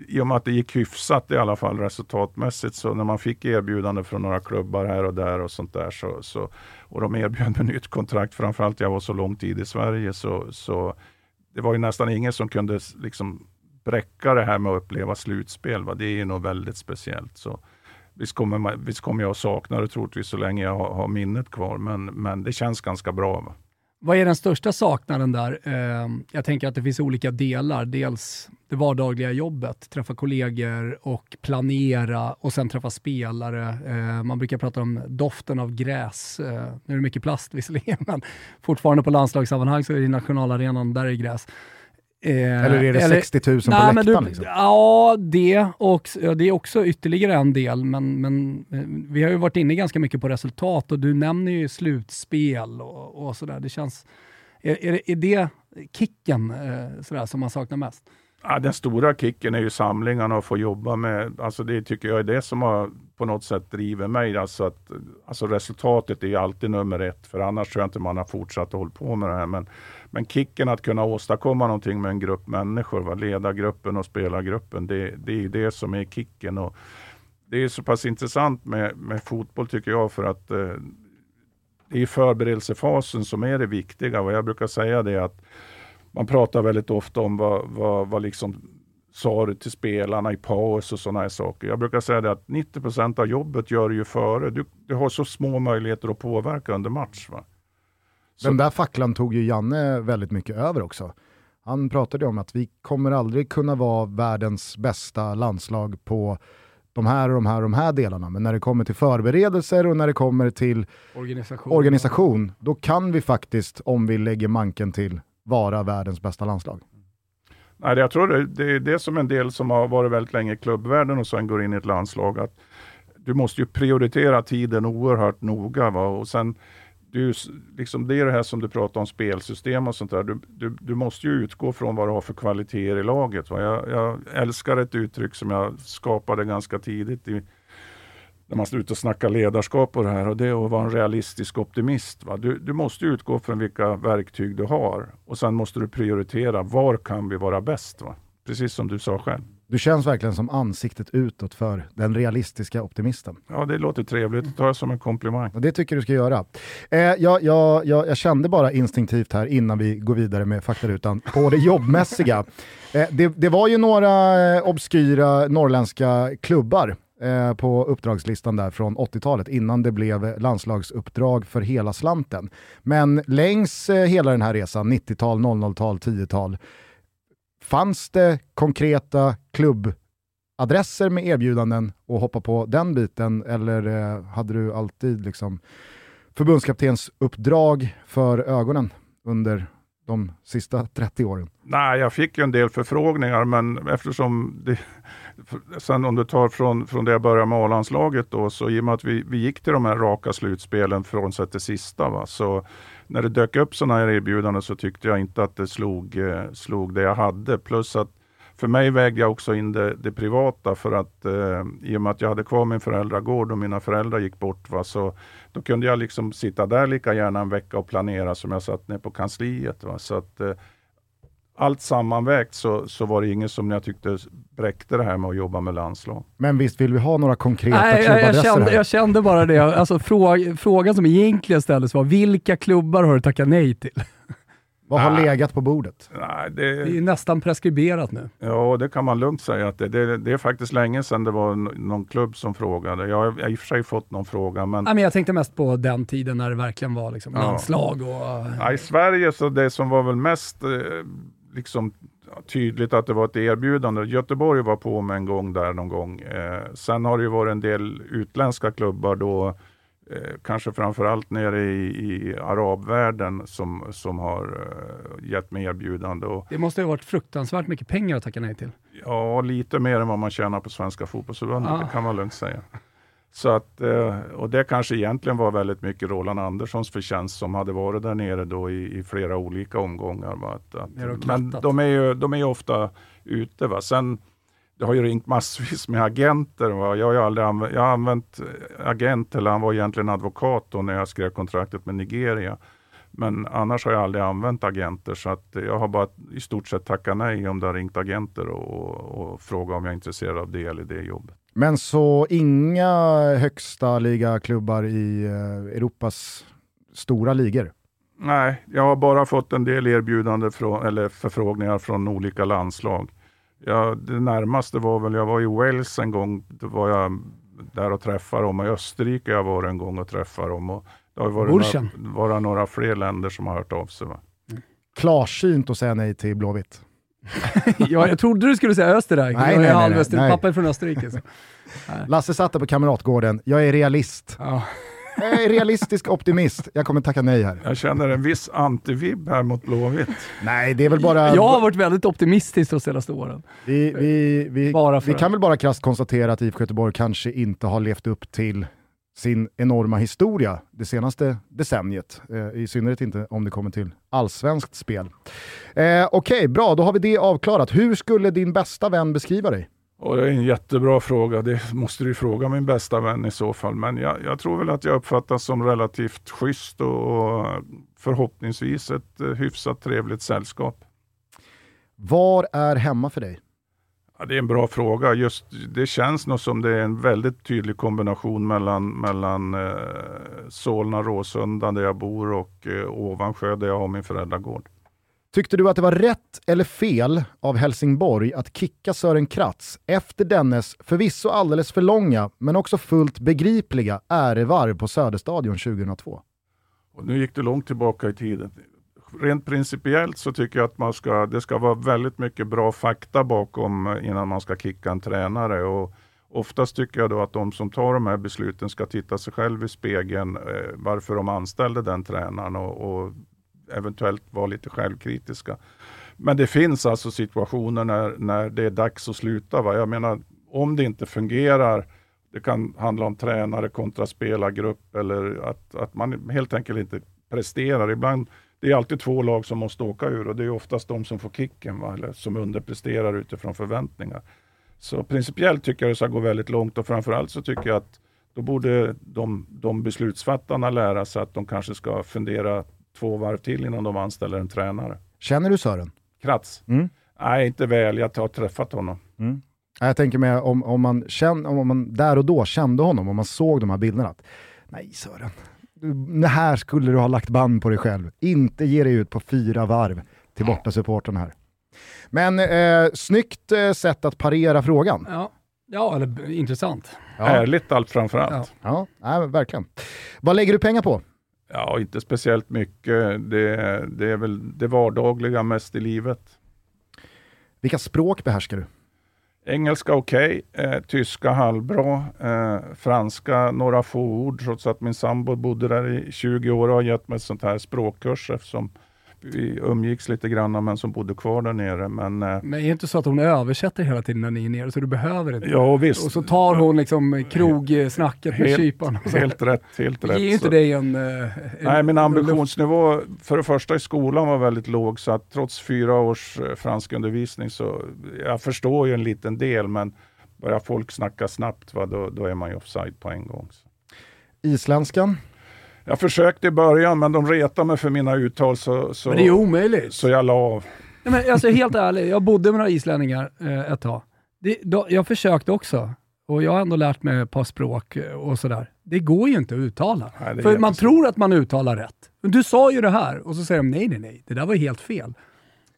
I och med att det gick hyfsat i alla fall resultatmässigt, så när man fick erbjudande från några klubbar här och där och sånt där, så, så, och de erbjöd mig nytt kontrakt, framförallt jag var så lång tid i Sverige, så, så det var ju nästan ingen som kunde liksom bräcka det här med att uppleva slutspel. Va? Det är ju något väldigt speciellt. Så Visst kommer, man, visst kommer jag att sakna det troligtvis så länge jag har, har minnet kvar, men, men det känns ganska bra. Va? Vad är den största saknaden där? Eh, jag tänker att det finns olika delar. Dels det vardagliga jobbet, träffa kollegor och planera och sen träffa spelare. Eh, man brukar prata om doften av gräs. Eh, nu är det mycket plast visserligen, men fortfarande på landslagssammanhang så är det i nationalarenan, där är det gräs. Eh, eller är det eller, 60 000 på nej, läktaren? Du, liksom? Ja, det, och, ja, det är också ytterligare en del, men, men eh, vi har ju varit inne ganska mycket på resultat och du nämner ju slutspel och, och sådär. Det känns... Är, är, är det kicken eh, sådär, som man saknar mest? Ja, den stora kicken är ju samlingarna och få jobba med, alltså det tycker jag är det som har på något sätt driver mig. Alltså, att, alltså resultatet är ju alltid nummer ett, för annars tror jag inte man har fortsatt att hålla på med det här. Men, men kicken att kunna åstadkomma någonting med en grupp människor, va? ledargruppen och spelargruppen, det, det är ju det som är kicken. Och det är så pass intressant med, med fotboll tycker jag, för att eh, det är förberedelsefasen som är det viktiga. Och jag brukar säga det att man pratar väldigt ofta om vad, vad, vad liksom sa du till spelarna i paus och sådana här saker. Jag brukar säga det att 90% av jobbet gör du ju före. Du, du har så små möjligheter att påverka under match. Va? Så. Den där facklan tog ju Janne väldigt mycket över också. Han pratade om att vi kommer aldrig kunna vara världens bästa landslag på de här och de här och de här delarna. Men när det kommer till förberedelser och när det kommer till organisation, organisation då kan vi faktiskt, om vi lägger manken till, vara världens bästa landslag? Nej, jag tror det, det är det som en del som har varit väldigt länge i klubbvärlden och sen går in i ett landslag. Att du måste ju prioritera tiden oerhört noga. Va? Och sen, du, liksom det är det här som du pratar om spelsystem och sånt där. Du, du, du måste ju utgå från vad du har för kvaliteter i laget. Va? Jag, jag älskar ett uttryck som jag skapade ganska tidigt i när man slutar snacka ledarskap och det här och det är att vara en realistisk optimist. Va? Du, du måste utgå från vilka verktyg du har och sen måste du prioritera var kan vi vara bäst? Va? Precis som du sa själv. Du känns verkligen som ansiktet utåt för den realistiska optimisten. Ja, det låter trevligt. Det tar jag som en komplimang. Det tycker du ska göra. Eh, jag, jag, jag, jag, kände bara instinktivt här innan vi går vidare med faktarutan på det jobbmässiga. Eh, det, det, var ju några eh, obskyra norrländska klubbar Eh, på uppdragslistan där från 80-talet innan det blev landslagsuppdrag för hela slanten. Men längs eh, hela den här resan, 90-tal, 00-tal, 10-tal, fanns det konkreta klubbadresser med erbjudanden och hoppa på den biten eller eh, hade du alltid liksom förbundskaptens uppdrag för ögonen under de sista 30 åren? Nej, jag fick ju en del förfrågningar, men eftersom det, sen om du tar från, från det jag började med A-landslaget då, så i och med att vi, vi gick till de här raka slutspelen från sett det sista, va, så när det dök upp sådana här erbjudanden så tyckte jag inte att det slog, eh, slog det jag hade. Plus att för mig vägde jag också in det, det privata för att eh, i och med att jag hade kvar min föräldragård och mina föräldrar gick bort, va, så då kunde jag liksom sitta där lika gärna en vecka och planera som jag satt ner på kansliet. Va. Så att, eh, allt sammanvägt så, så var det ingen som jag tyckte bräckte det här med att jobba med landslag. Men visst vill vi ha några konkreta Nej, jag, jag, kände, jag kände bara det. Alltså, fråga, frågan som egentligen ställdes var, vilka klubbar har du tackat nej till? Vad har nej. legat på bordet? Nej, det... det är nästan preskriberat nu. Ja, det kan man lugnt säga. att det, det, det är faktiskt länge sedan det var någon klubb som frågade. Jag har i och för sig fått någon fråga. Men... Ja, men jag tänkte mest på den tiden när det verkligen var liksom ja. landslag. Och... Ja, I Sverige, så det som var väl mest eh, liksom tydligt att det var ett erbjudande. Göteborg var på med en gång där någon gång. Eh, sen har det ju varit en del utländska klubbar då, eh, kanske framförallt nere i, i arabvärlden som, som har eh, gett mig erbjudande. Och, det måste ha varit fruktansvärt mycket pengar att tacka nej till. Ja, lite mer än vad man tjänar på Svenska fotbollsförbundet, ah. det kan man lugnt säga. Så att, eh, och det kanske egentligen var väldigt mycket Roland Anderssons förtjänst som hade varit där nere då i, i flera olika omgångar. Va? Att, att, men de är ju de är ofta ute. Va? Sen, det har ju ringt massvis med agenter. Va? Jag har aldrig använt, jag har använt agent, eller han var egentligen advokat då när jag skrev kontraktet med Nigeria. Men annars har jag aldrig använt agenter så att jag har bara i stort sett tackat nej om det har ringt agenter och, och frågat om jag är intresserad av det eller det jobbet. Men så inga högsta ligaklubbar i eh, Europas stora ligor? Nej, jag har bara fått en del erbjudanden från, eller förfrågningar från olika landslag. Ja, det närmaste var väl, jag var i Wales en gång, då var jag där och träffar dem. I Österrike har jag varit en gång och träffat dem. Och det har varit Burschen. några, varit några fler länder som har hört av sig. Va? Klarsynt att säga nej till Blåvitt. ja, jag trodde du skulle säga Österreich. Nej, jag nej, är nej, halvöster, nej. pappa är från Österrike. Så. Lasse satt där på Kamratgården, jag är realist. Ja. Jag är realistisk optimist, jag kommer tacka nej här. Jag känner en viss antivibb här mot Blåvitt. Nej, det är väl bara... Jag har varit väldigt optimistisk de senaste åren. Vi, vi, vi, vi kan väl bara krasst konstatera att IFK Göteborg kanske inte har levt upp till sin enorma historia det senaste decenniet. Eh, I synnerhet inte om det kommer till allsvenskt spel. Eh, Okej, bra, då har vi det avklarat. Hur skulle din bästa vän beskriva dig? Och det är en jättebra fråga. Det måste du fråga min bästa vän i så fall. Men jag, jag tror väl att jag uppfattas som relativt schysst och förhoppningsvis ett eh, hyfsat trevligt sällskap. Var är hemma för dig? Ja, det är en bra fråga. Just, det känns nog som det är en väldigt tydlig kombination mellan, mellan eh, Solna, Råsunda där jag bor och eh, Ovansjö där jag har min föräldragård. Tyckte du att det var rätt eller fel av Helsingborg att kicka Sören Kratz efter dennes förvisso alldeles för långa, men också fullt begripliga ärevarv på Söderstadion 2002? Och nu gick det långt tillbaka i tiden. Rent principiellt så tycker jag att man ska, det ska vara väldigt mycket bra fakta bakom eh, innan man ska kicka en tränare. Och oftast tycker jag då att de som tar de här besluten ska titta sig själv i spegeln eh, varför de anställde den tränaren och, och eventuellt vara lite självkritiska. Men det finns alltså situationer när, när det är dags att sluta. Va? Jag menar, om det inte fungerar, det kan handla om tränare kontra spelargrupp eller att, att man helt enkelt inte presterar. Ibland, det är alltid två lag som måste åka ur och det är oftast de som får kicken, va? eller som underpresterar utifrån förväntningar. Så principiellt tycker jag det ska gå väldigt långt och framförallt så tycker jag att då borde de, de beslutsfattarna lära sig att de kanske ska fundera två varv till innan de anställer en tränare. Känner du Sören? Kratz? Mm. Nej, inte väl. Jag har träffat honom. Mm. Jag tänker mig om, om, man känn, om man där och då kände honom, om man såg de här bilderna. Att, Nej Sören, här skulle du ha lagt band på dig själv. Inte ge dig ut på fyra varv till borta supporten här. Men eh, snyggt eh, sätt att parera frågan. Ja. ja, eller intressant. Ja, Ärligt allt framförallt. Ja. ja nej, verkligen. Vad lägger du pengar på? Ja, inte speciellt mycket. Det, det är väl det vardagliga mest i livet. Vilka språk behärskar du? Engelska okej, eh, tyska halvbra, eh, franska några få ord trots att min sambo bodde där i 20 år och har gett mig ett sånt här språkkurs eftersom vi umgicks lite grann men som bodde kvar där nere. Men eh, Men är det inte så att hon översätter hela tiden när ni är nere, så du behöver inte? ja visst, Och så tar hon liksom krogsnacket med Helt- kyparen. och så. helt rätt. Helt rätt. ger inte dig en... eh, en Nej, min ambitionsnivå för det första i skolan var väldigt låg så att trots fyra års eh, franskundervisning så jag förstår ju en liten del men börjar folk snacka snabbt va, då, då är man ju offside på en gång. Så. Isländskan? Jag försökte i början men de retade mig för mina uttal så, så, Men det är omöjligt. så jag la av. Nej, men alltså helt ärligt, jag bodde med några islänningar eh, ett tag. Det, då, jag försökte också. Och jag har ändå lärt mig ett par språk eh, och sådär. Det går ju inte att uttala. Nej, För man jättesvårt. tror att man uttalar rätt. Men du sa ju det här och så säger de nej, nej, nej. Det där var ju helt fel.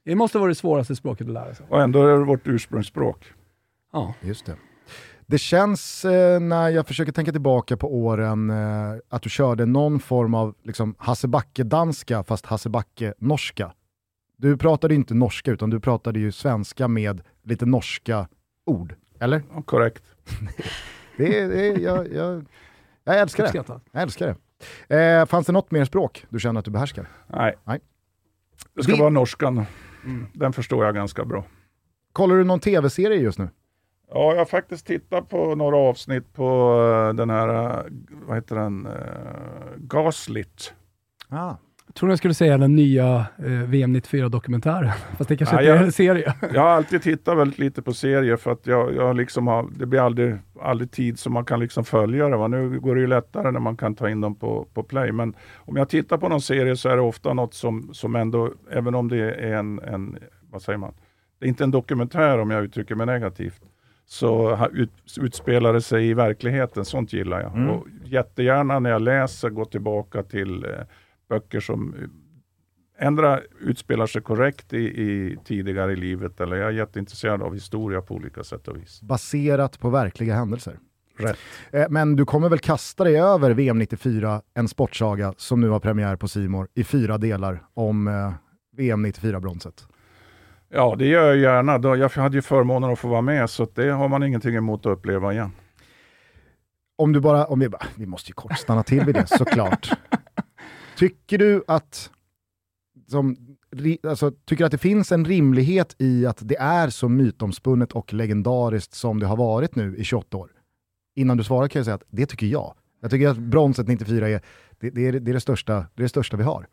Det måste vara det svåraste språket att lära sig. Och ändå är det vårt ursprungsspråk. Ja. Just det. Det känns eh, när jag försöker tänka tillbaka på åren eh, att du körde någon form av liksom, Hassebacke-danska fast Hassebacke-norska. Du pratade inte norska utan du pratade ju svenska med lite norska ord. Eller? Ja, korrekt. Det är, det är, jag, jag, jag älskar det. Jag älskar det. Eh, fanns det något mer språk du känner att du behärskar? Nej. Nej. Det ska Det- vara norskan. Den förstår jag ganska bra. Kollar du någon tv-serie just nu? Ja, jag har faktiskt tittat på några avsnitt på eh, den här, eh, vad heter den, uh, Gaslit. Ah. Jag tror jag skulle säga den nya eh, VM 94-dokumentären. Fast det kanske Ja, inte är jag- en serie. Jag har alltid tittat väldigt lite på serier för att jag, jag liksom har, det blir aldrig, aldrig tid så man kan liksom följa det. Va? Nu går det ju lättare när man kan ta in dem på, på play. Men om jag tittar på någon serie så är det ofta något som, som ändå, även om det är en, en, vad säger man, det är inte en dokumentär om jag uttrycker mig negativt, så ut, utspelar det sig i verkligheten. Sånt gillar jag. Mm. Och jättegärna när jag läser gå tillbaka till eh, böcker som eh, ändra utspelar sig korrekt i, i tidigare i livet eller jag är jätteintresserad av historia på olika sätt och vis. Baserat på verkliga händelser. Rätt. Eh, men du kommer väl kasta dig över VM 94, en sportsaga som nu har premiär på Simor i fyra delar om eh, VM 94-bronset? Ja, det gör jag gärna. Jag hade ju förmånen att få vara med, så det har man ingenting emot att uppleva igen. Om du bara, om vi, bara, vi måste ju kort stanna till vid det såklart. Tycker du att, som, alltså, tycker att det finns en rimlighet i att det är så mytomspunnet och legendariskt som det har varit nu i 28 år? Innan du svarar kan jag säga att det tycker jag. Jag tycker att bronset 94 är det, det, är, det, är det, största, det är det största vi har.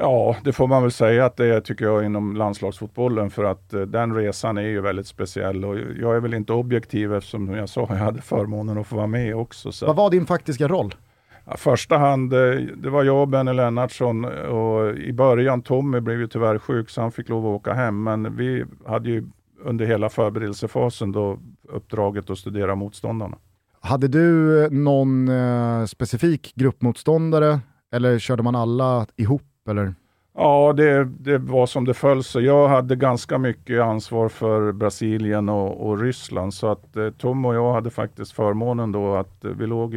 Ja, det får man väl säga att det är tycker jag inom landslagsfotbollen för att uh, den resan är ju väldigt speciell och jag är väl inte objektiv eftersom jag sa jag hade förmånen att få vara med också. Så. Vad var din faktiska roll? Ja, första hand, eh, det var jag och Benny Lennartsson och i början, Tommy blev ju tyvärr sjuk så han fick lov att åka hem men vi hade ju under hela förberedelsefasen då uppdraget att studera motståndarna. Hade du eh, någon eh, specifik gruppmotståndare eller körde man alla ihop eller? Ja, det, det var som det föll sig. Jag hade ganska mycket ansvar för Brasilien och, och Ryssland så att eh, Tom och jag hade faktiskt förmånen då att eh, vi låg,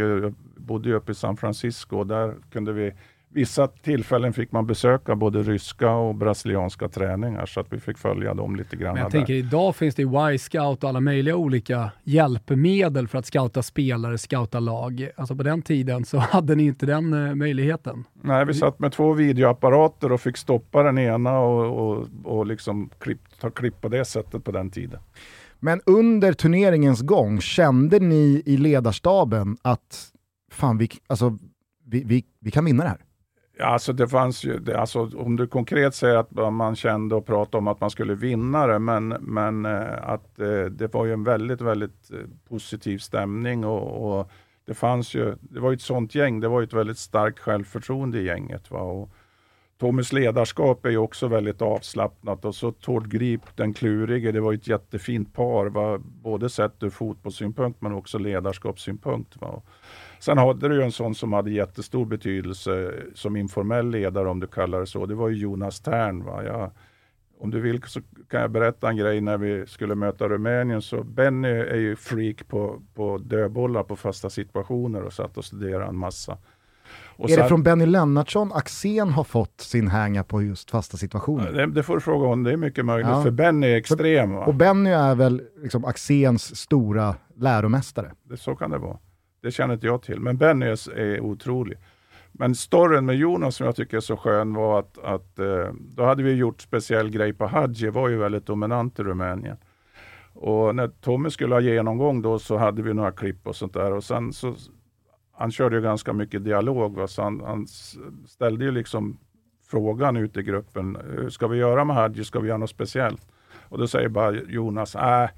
bodde uppe i San Francisco och där kunde vi vissa tillfällen fick man besöka både ryska och brasilianska träningar så att vi fick följa dem lite grann. Men jag där. tänker idag finns det Y-scout och alla möjliga olika hjälpmedel för att scouta spelare, scouta lag. Alltså på den tiden så hade ni inte den uh, möjligheten. Nej, vi satt med två videoapparater och fick stoppa den ena och, och, och liksom klipp, ta klipp på det sättet på den tiden. Men under turneringens gång, kände ni i ledarstaben att fan, vi, alltså, vi, vi, vi kan vinna det här? Alltså det fanns ju, det, alltså om du konkret säger att man kände och pratade om att man skulle vinna det, men, men eh, att eh, det var ju en väldigt, väldigt eh, positiv stämning och, och, det fanns ju, det var ju ett sånt gäng, det var ju ett väldigt starkt självförtroende i gänget. Va? Och Tommys ledarskap är ju också väldigt avslappnat och så Tord Grip, den klurige, det var ett jättefint par, va? både sett ur fotbollssynpunkt men också ledarskapssynpunkt. Va? Sen hade du ju en sån som hade jättestor betydelse som informell ledare om du kallar det så. Det var ju Jonas Tern. Va? Jag, om du vill så kan jag berätta en grej när vi skulle möta Rumänien. Så Benny är ju freak på, på dödbollar på fasta situationer och satt och studerade en massa. Och är sen, det från Benny Lennartsson Axén har fått sin hänga på just fasta situationer? Det, det får du fråga om, det är mycket möjligt. Ja. För Benny är extrem. Va? Och Benny är väl liksom Axéns stora läromästare? Det, så kan det vara. Det känner inte jag till, men Benny är otrolig. Men storyn med Jonas som jag tycker är så skön var att, att eh, då hade vi gjort speciell grej på Hadji, var ju väldigt dominant i Rumänien. Och när Tommy skulle ha genomgång då så hade vi några klipp och sånt där och sen så han körde ju ganska mycket dialog va? så han, han ställde ju liksom frågan ut i gruppen. Hur ska vi göra med Hadji? Ska vi göra något speciellt? Och då säger bara Jonas, äh,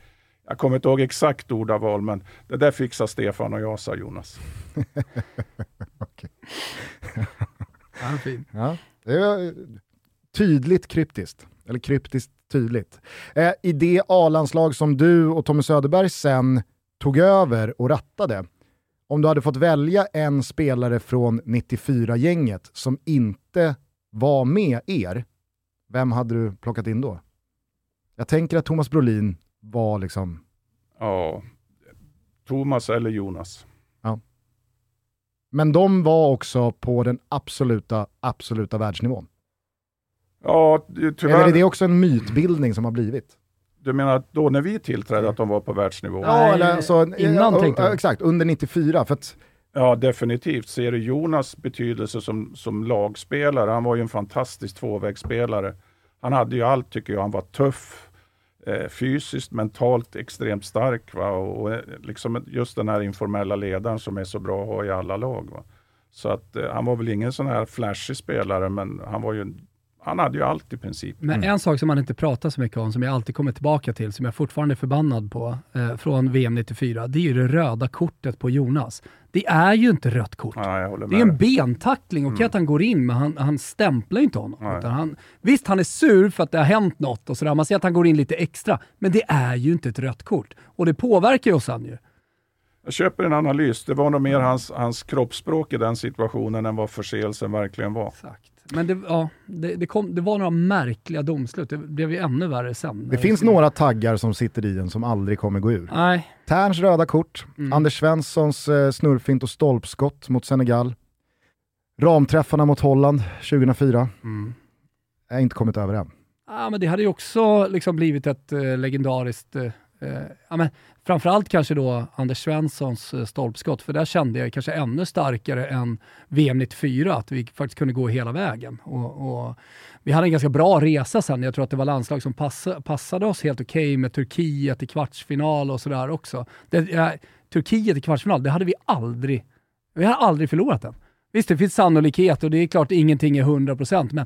jag kommer inte ihåg exakt ordaval, men det där fixar Stefan och jag, sa Jonas. ja, fin. Ja, det är tydligt kryptiskt, eller kryptiskt tydligt. Eh, I det A-landslag som du och Tommy Söderberg sen tog över och rattade, om du hade fått välja en spelare från 94-gänget som inte var med er, vem hade du plockat in då? Jag tänker att Thomas Brolin var liksom... Ja, Thomas eller Jonas. Ja. Men de var också på den absoluta, absoluta världsnivån. Ja, tyvärr... Eller är det också en mytbildning som har blivit? Du menar att då när vi tillträdde att de var på världsnivå? Ja, eller alltså, innan ja, tänkte jag. Exakt, under 94. För att... Ja, definitivt. Ser du Jonas betydelse som, som lagspelare? Han var ju en fantastisk tvåvägsspelare. Han hade ju allt tycker jag. Han var tuff, eh, fysiskt, mentalt extremt stark. Va? Och, och, liksom just den här informella ledaren som är så bra att ha i alla lag. Va? Så att eh, han var väl ingen sån här flashig spelare, men han var ju han hade ju allt i princip. Men mm. en sak som man inte pratar så mycket om, som jag alltid kommer tillbaka till, som jag fortfarande är förbannad på, eh, från VM 94, det är ju det röda kortet på Jonas. Det är ju inte rött kort. Ja, det är en bentackling, okej mm. att han går in, men han, han stämplar inte honom. Han, visst, han är sur för att det har hänt något och sådär, man ser att han går in lite extra, men det är ju inte ett rött kort. Och det påverkar ju oss han ju. Jag köper en analys. Det var nog mer hans, hans kroppsspråk i den situationen än vad förseelsen verkligen var. Exakt. Men det, ja, det, det, kom, det var några märkliga domslut. Det blev ju ännu värre sen. Det finns några taggar som sitter i en som aldrig kommer gå ur. Nej. Terns röda kort, mm. Anders Svenssons eh, snurrfint och stolpskott mot Senegal, ramträffarna mot Holland 2004. Mm. Jag har inte kommit över än. Ja, men det hade ju också liksom blivit ett eh, legendariskt eh, eh, ja, men framförallt kanske då Anders Svenssons eh, stolpskott, för där kände jag kanske ännu starkare än VM 94, att vi faktiskt kunde gå hela vägen. Och, och vi hade en ganska bra resa sen. Jag tror att det var landslag som pass, passade oss helt okej okay med Turkiet i kvartsfinal och sådär också. Det, äh, Turkiet i kvartsfinal, det hade vi aldrig, vi hade aldrig förlorat den. Visst, det finns sannolikhet och det är klart ingenting är 100%, men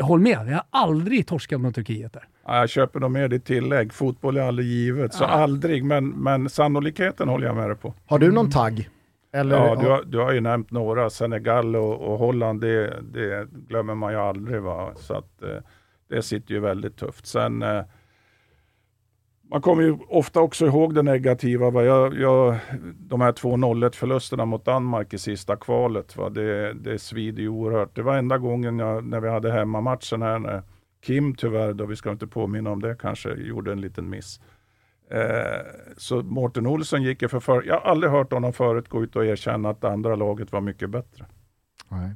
håll med, vi har aldrig torskat mot Turkiet där. Ja, jag köper nog med ditt tillägg. Fotboll är aldrig givet, så aldrig, men, men sannolikheten håller jag med dig på. Har du någon tagg? Eller, ja, du har, du har ju nämnt några. Senegal och, och Holland, det, det, glömmer man ju aldrig. Va? Så att, eh, det sitter ju väldigt tufft. Sen eh, man kommer ju ofta också ihåg det negativa. Va? Jag, jag, de här två 0 förlusterna mot Danmark i sista kvalet, va? Det, det svider ju oerhört. Det var enda gången jag, när vi hade hemmamatchen här, när Kim tyvärr, då vi ska inte påminna om det kanske, gjorde en liten miss. Eh, så Mårten Olsson gick ju för, för Jag har aldrig hört honom förut gå ut och erkänna att det andra laget var mycket bättre. Nej.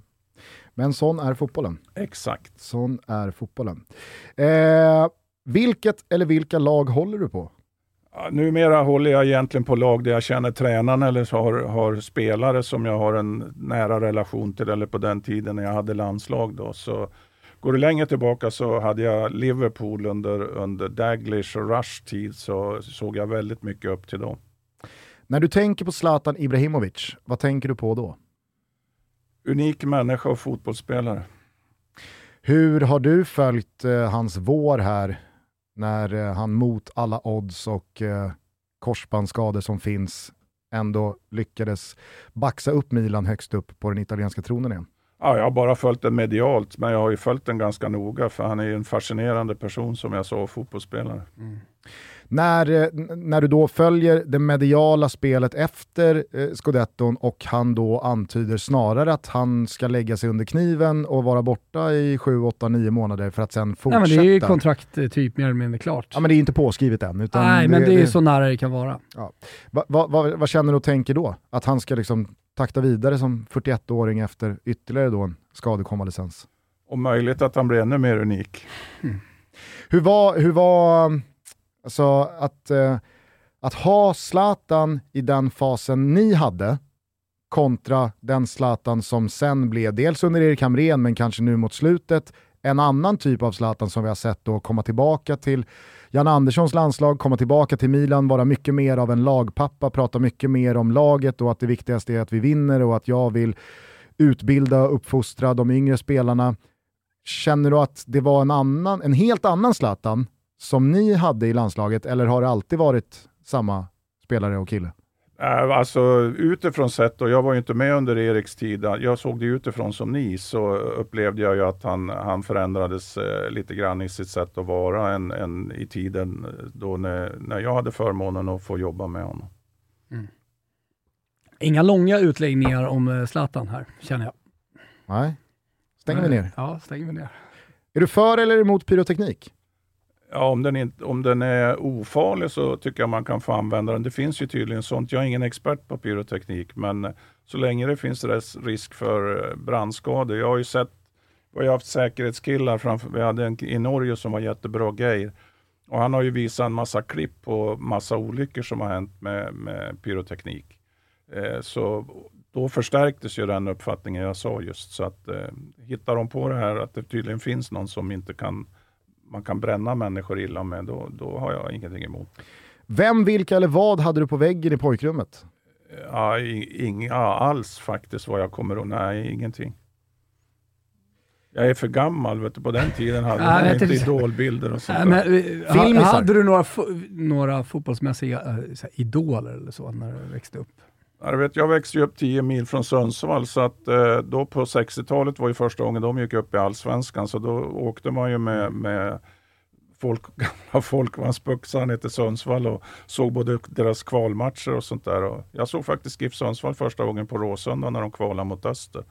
Men sån är fotbollen. Exakt. Sån är fotbollen. Eh, vilket eller vilka lag håller du på? Ja, numera håller jag egentligen på lag där jag känner tränaren eller har, har spelare som jag har en nära relation till, eller på den tiden när jag hade landslag. Då, så Går du längre tillbaka så hade jag Liverpool under, under Daglish och Rush tid så såg jag väldigt mycket upp till dem. När du tänker på Zlatan Ibrahimovic, vad tänker du på då? Unik människa och fotbollsspelare. Hur har du följt eh, hans vår här när eh, han mot alla odds och eh, korsbandsskador som finns ändå lyckades baxa upp Milan högst upp på den italienska tronen igen? Ja, jag har bara följt den medialt, men jag har ju följt den ganska noga, för han är en fascinerande person som jag sa, fotbollsspelare. Mm. När, eh, när du då följer det mediala spelet efter eh, scudetton och han då antyder snarare att han ska lägga sig under kniven och vara borta i 7, 8, 9 månader för att sen fortsätta. Nej, men det är ju kontrakt eh, typ mer eller mindre klart. Ja, men det är inte påskrivet än. Utan Nej, men det, är det... så nära det kan vara. Ja. Va, va, va, vad känner du och tänker då? Att han ska liksom takta vidare som 41-åring efter ytterligare då en skadekonvalescens? Om möjligt att han blir ännu mer unik. Mm. Hur var, hur var alltså, att, eh, att ha Zlatan i den fasen ni hade kontra den Zlatan som sen blev, dels under Erik Hamrén men kanske nu mot slutet, en annan typ av Zlatan som vi har sett då komma tillbaka till Jan Anderssons landslag, komma tillbaka till Milan, vara mycket mer av en lagpappa, prata mycket mer om laget och att det viktigaste är att vi vinner och att jag vill utbilda och uppfostra de yngre spelarna. Känner du att det var en, annan, en helt annan Zlatan som ni hade i landslaget eller har det alltid varit samma spelare och kille? Äh, alltså utifrån sett, och jag var ju inte med under Eriks tid, jag såg det utifrån som ni, så upplevde jag ju att han, han förändrades eh, lite grann i sitt sätt att vara än, än i tiden då när, när jag hade förmånen att få jobba med honom. Mm. Inga långa utläggningar om eh, Zlatan här, känner jag. Nej, stänger vi ner. Ja, stänger vi ner. Är du för eller emot pyroteknik? Ja, om den, inte, om den är ofarlig så tycker jag man kan få använda den. Det finns ju tydligen sånt. Jag är ingen expert på pyroteknik, men eh, så länge det finns risk för eh, brandskador. Jag har ju sett, vi har haft säkerhetskillar framför, vi hade en i Norge som var jättebra, grejer. Och han har ju visat en massa klipp på massa olyckor som har hänt med, med pyroteknik. Eh, så då förstärktes ju den uppfattningen jag sa just. Så att eh, hittar de på det här att det tydligen finns någon som inte kan man kan bränna människor illa med, då, då har jag ingenting emot. Vem, vilka eller vad hade du på väggen i pojkrummet? Ja, inga alls faktiskt vad jag kommer ihåg. Nej, ingenting. Jag är för gammal, vet du. på den tiden hade man inte idolbilder och sånt men, eh, Hade du några, några fotbollsmässiga äh, idoler eller så när du växte upp? Jag, vet, jag växte upp 10 mil från Sundsvall, så att eh, då på 60-talet var ju första gången de gick upp i Allsvenskan, så då åkte man ju med, med folk, gamla folk ner till Sundsvall och såg både deras kvalmatcher och sånt där. Och jag såg faktiskt GIF Sundsvall första gången på Råsunda när de kvalade mot Öster.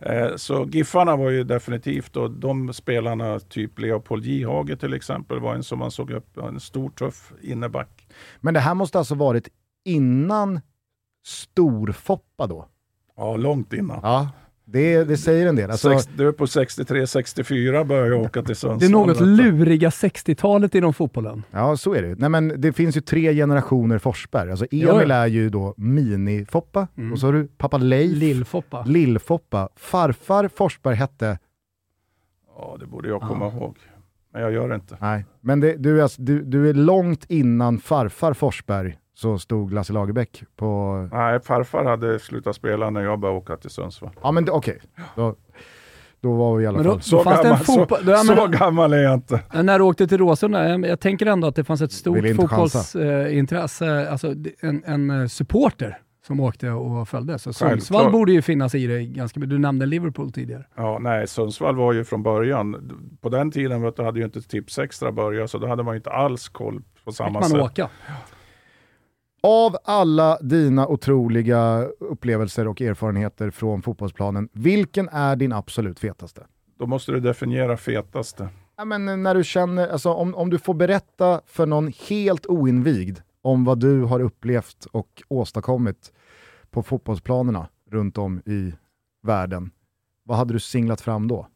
Eh, så Giffarna var ju definitivt, och de spelarna, typ Leopold Jihage till exempel, var en som man såg upp, en stor tuff inneback. Men det här måste alltså varit innan Storfoppa då? Ja, långt innan. Ja, det, det säger en del. Alltså, Sex, du är på 63-64 började jag åka till Sundsvall. Det är något luriga 60-talet inom fotbollen. Ja, så är det. Nej, men Det finns ju tre generationer Forsberg. Alltså Emil är ju då mini-Foppa, Mm. och så har du pappa Leif, Lill-Foppa. Lill-Foppa. Farfar Forsberg hette, Ja, det borde jag komma ihåg. Men jag gör det inte. nej, men det, du, är alltså, du, du är långt innan farfar Forsberg så stod Lasse Lagerbäck på... Nej, farfar hade slutat spela när jag började åka till Sundsvall. Ja men okej, då, då var vi i alla Men då- fall... Så, fanns det en gammal, så, fotboll- Ja, men- så gammal är jag inte. När du åkte till Råsunda, jag, jag tänker ändå att det fanns ett stort fotbollsintresse, alltså det- en, en eh, supporter som åkte och följde. Så Självklart. Sundsvall borde ju finnas i det ganska mycket. Du nämnde Liverpool tidigare. Ja, nej, Sundsvall var ju från början, på den tiden vet du, hade ju inte Tips Extra börjat, så då hade man ju inte alls koll på Fick samma man sätt. åka. Av alla dina otroliga upplevelser och erfarenheter från fotbollsplanen, vilken är din absolut fetaste? Då måste du definiera fetaste. Ja, men när du känner, alltså, om, om du får berätta för någon helt oinvigd om vad du har upplevt och åstadkommit på fotbollsplanerna runt om i världen, vad hade du singlat fram då?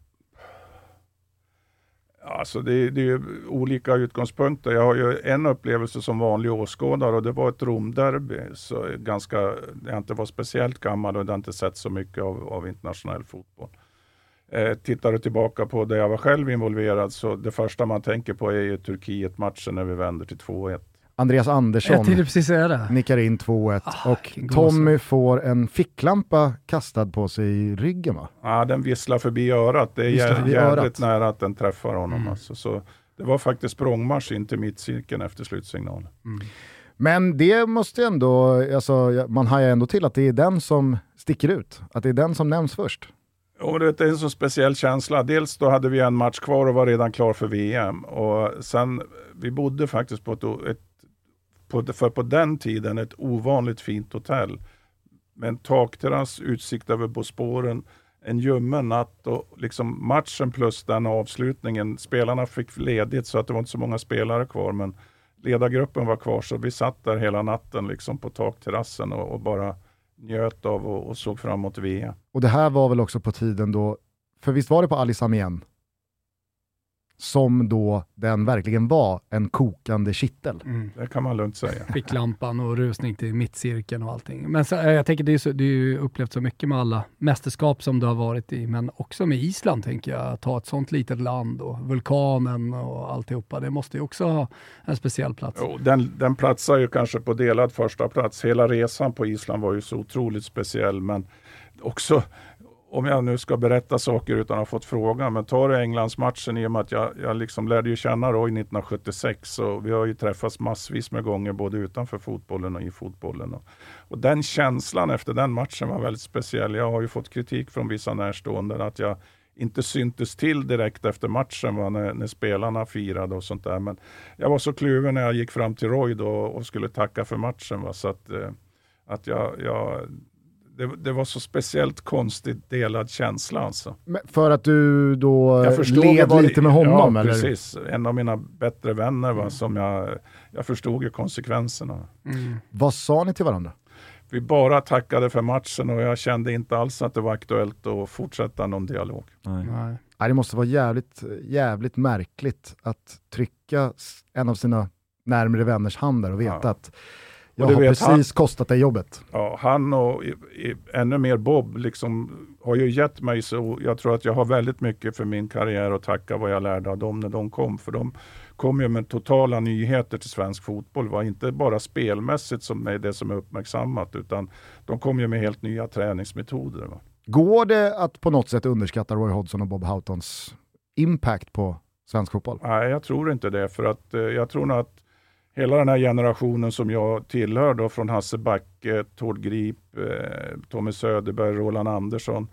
Alltså det, det är ju olika utgångspunkter. Jag har ju en upplevelse som vanlig åskådare och det var ett Romderby. Så ganska, jag inte var speciellt gammal och jag inte sett så mycket av, av internationell fotboll. Eh, tittar du tillbaka på där jag var själv involverad så det första man tänker på är ju Turkiet-matchen när vi vänder till 2-1. Andreas Andersson Jag tänkte precis säga det. nickar in 2-1 Ah, och Tommy får en ficklampa kastad på sig i ryggen va? Ja, den visslar förbi örat. Det är förbi jävligt örat. nära att den träffar honom. Mm. Alltså. Så det var faktiskt språngmarsch in till mittcirkeln efter slutsignalen. Men det måste ju ändå, alltså, man hajar ändå till att det är den som sticker ut, att det är den som nämns först. Och det är en så speciell känsla. Dels då hade vi en match kvar och var redan klar för VM. Och sen, vi bodde faktiskt på ett, ett på, för på den tiden ett ovanligt fint hotell. Med en takterrass, utsikt över Bosporen, en ljummen natt och liksom matchen plus den avslutningen. Spelarna fick ledigt så att det var inte så många spelare kvar men ledargruppen var kvar så vi satt där hela natten liksom på takterrassen och, och bara njöt av och, och såg fram emot VM. Och det här var väl också på tiden då, för visst var det på Alice igen? Som då den verkligen var en kokande kittel. Mm. Det kan man lugnt säga. Ficklampan och rusning till mittcirkeln och allting. Men så, eh, jag tänker det är, så, det är ju upplevt så mycket med alla mästerskap som du har varit i, men också med Island tänker jag. Att ha ett sånt litet land och vulkanen och alltihopa. Det måste ju också ha en speciell plats. Jo, den, den platsar ju kanske på delad första plats. Hela resan på Island var ju så otroligt speciell. Men också, om jag nu ska berätta saker utan att ha fått frågan, men tar du Englandsmatchen i och med att jag, jag liksom lärde ju känna Roy 1976 och vi har ju träffats massvis med gånger både utanför fotbollen och i fotbollen. Och, och den känslan efter den matchen var väldigt speciell. Jag har ju fått kritik från vissa närstående att jag inte syntes till direkt efter matchen va, när, när spelarna firade och sånt där. Men jag var så kluven när jag gick fram till Roy då och skulle tacka för matchen. Va, så att, eh, att jag, jag, det, det var så speciellt konstigt delad känsla alltså. Men För att du då led det- lite med honom Ja, eller? precis. En av mina bättre vänner va, som jag, jag förstod ju konsekvenserna. Mm. Vad sa ni till varandra? Vi bara tackade för matchen och jag kände inte alls att det var aktuellt att fortsätta någon dialog. Nej. Nej, det måste vara jävligt, jävligt märkligt att trycka en av sina närmre vänners hand där och veta Ja. att jag har precis kostat dig jobbet. Ja, han och i, i, ännu mer Bob liksom, har ju gett mig så, jag tror att jag har väldigt mycket för min karriär att tacka vad jag lärde av dem när de kom. För de kom ju med totala nyheter till svensk fotboll. var inte bara spelmässigt som är det som är uppmärksammat, utan de kom ju med helt nya träningsmetoder. Va? Går det att på något sätt underskatta Roy Hodgson och Bob Houghtons impact på svensk fotboll? Nej, jag tror inte det. För att eh, jag tror nog att hela den här generationen som jag tillhör då, från Hasse Backe, Tord Grip, eh, Tommy Söderberg, Roland Andersson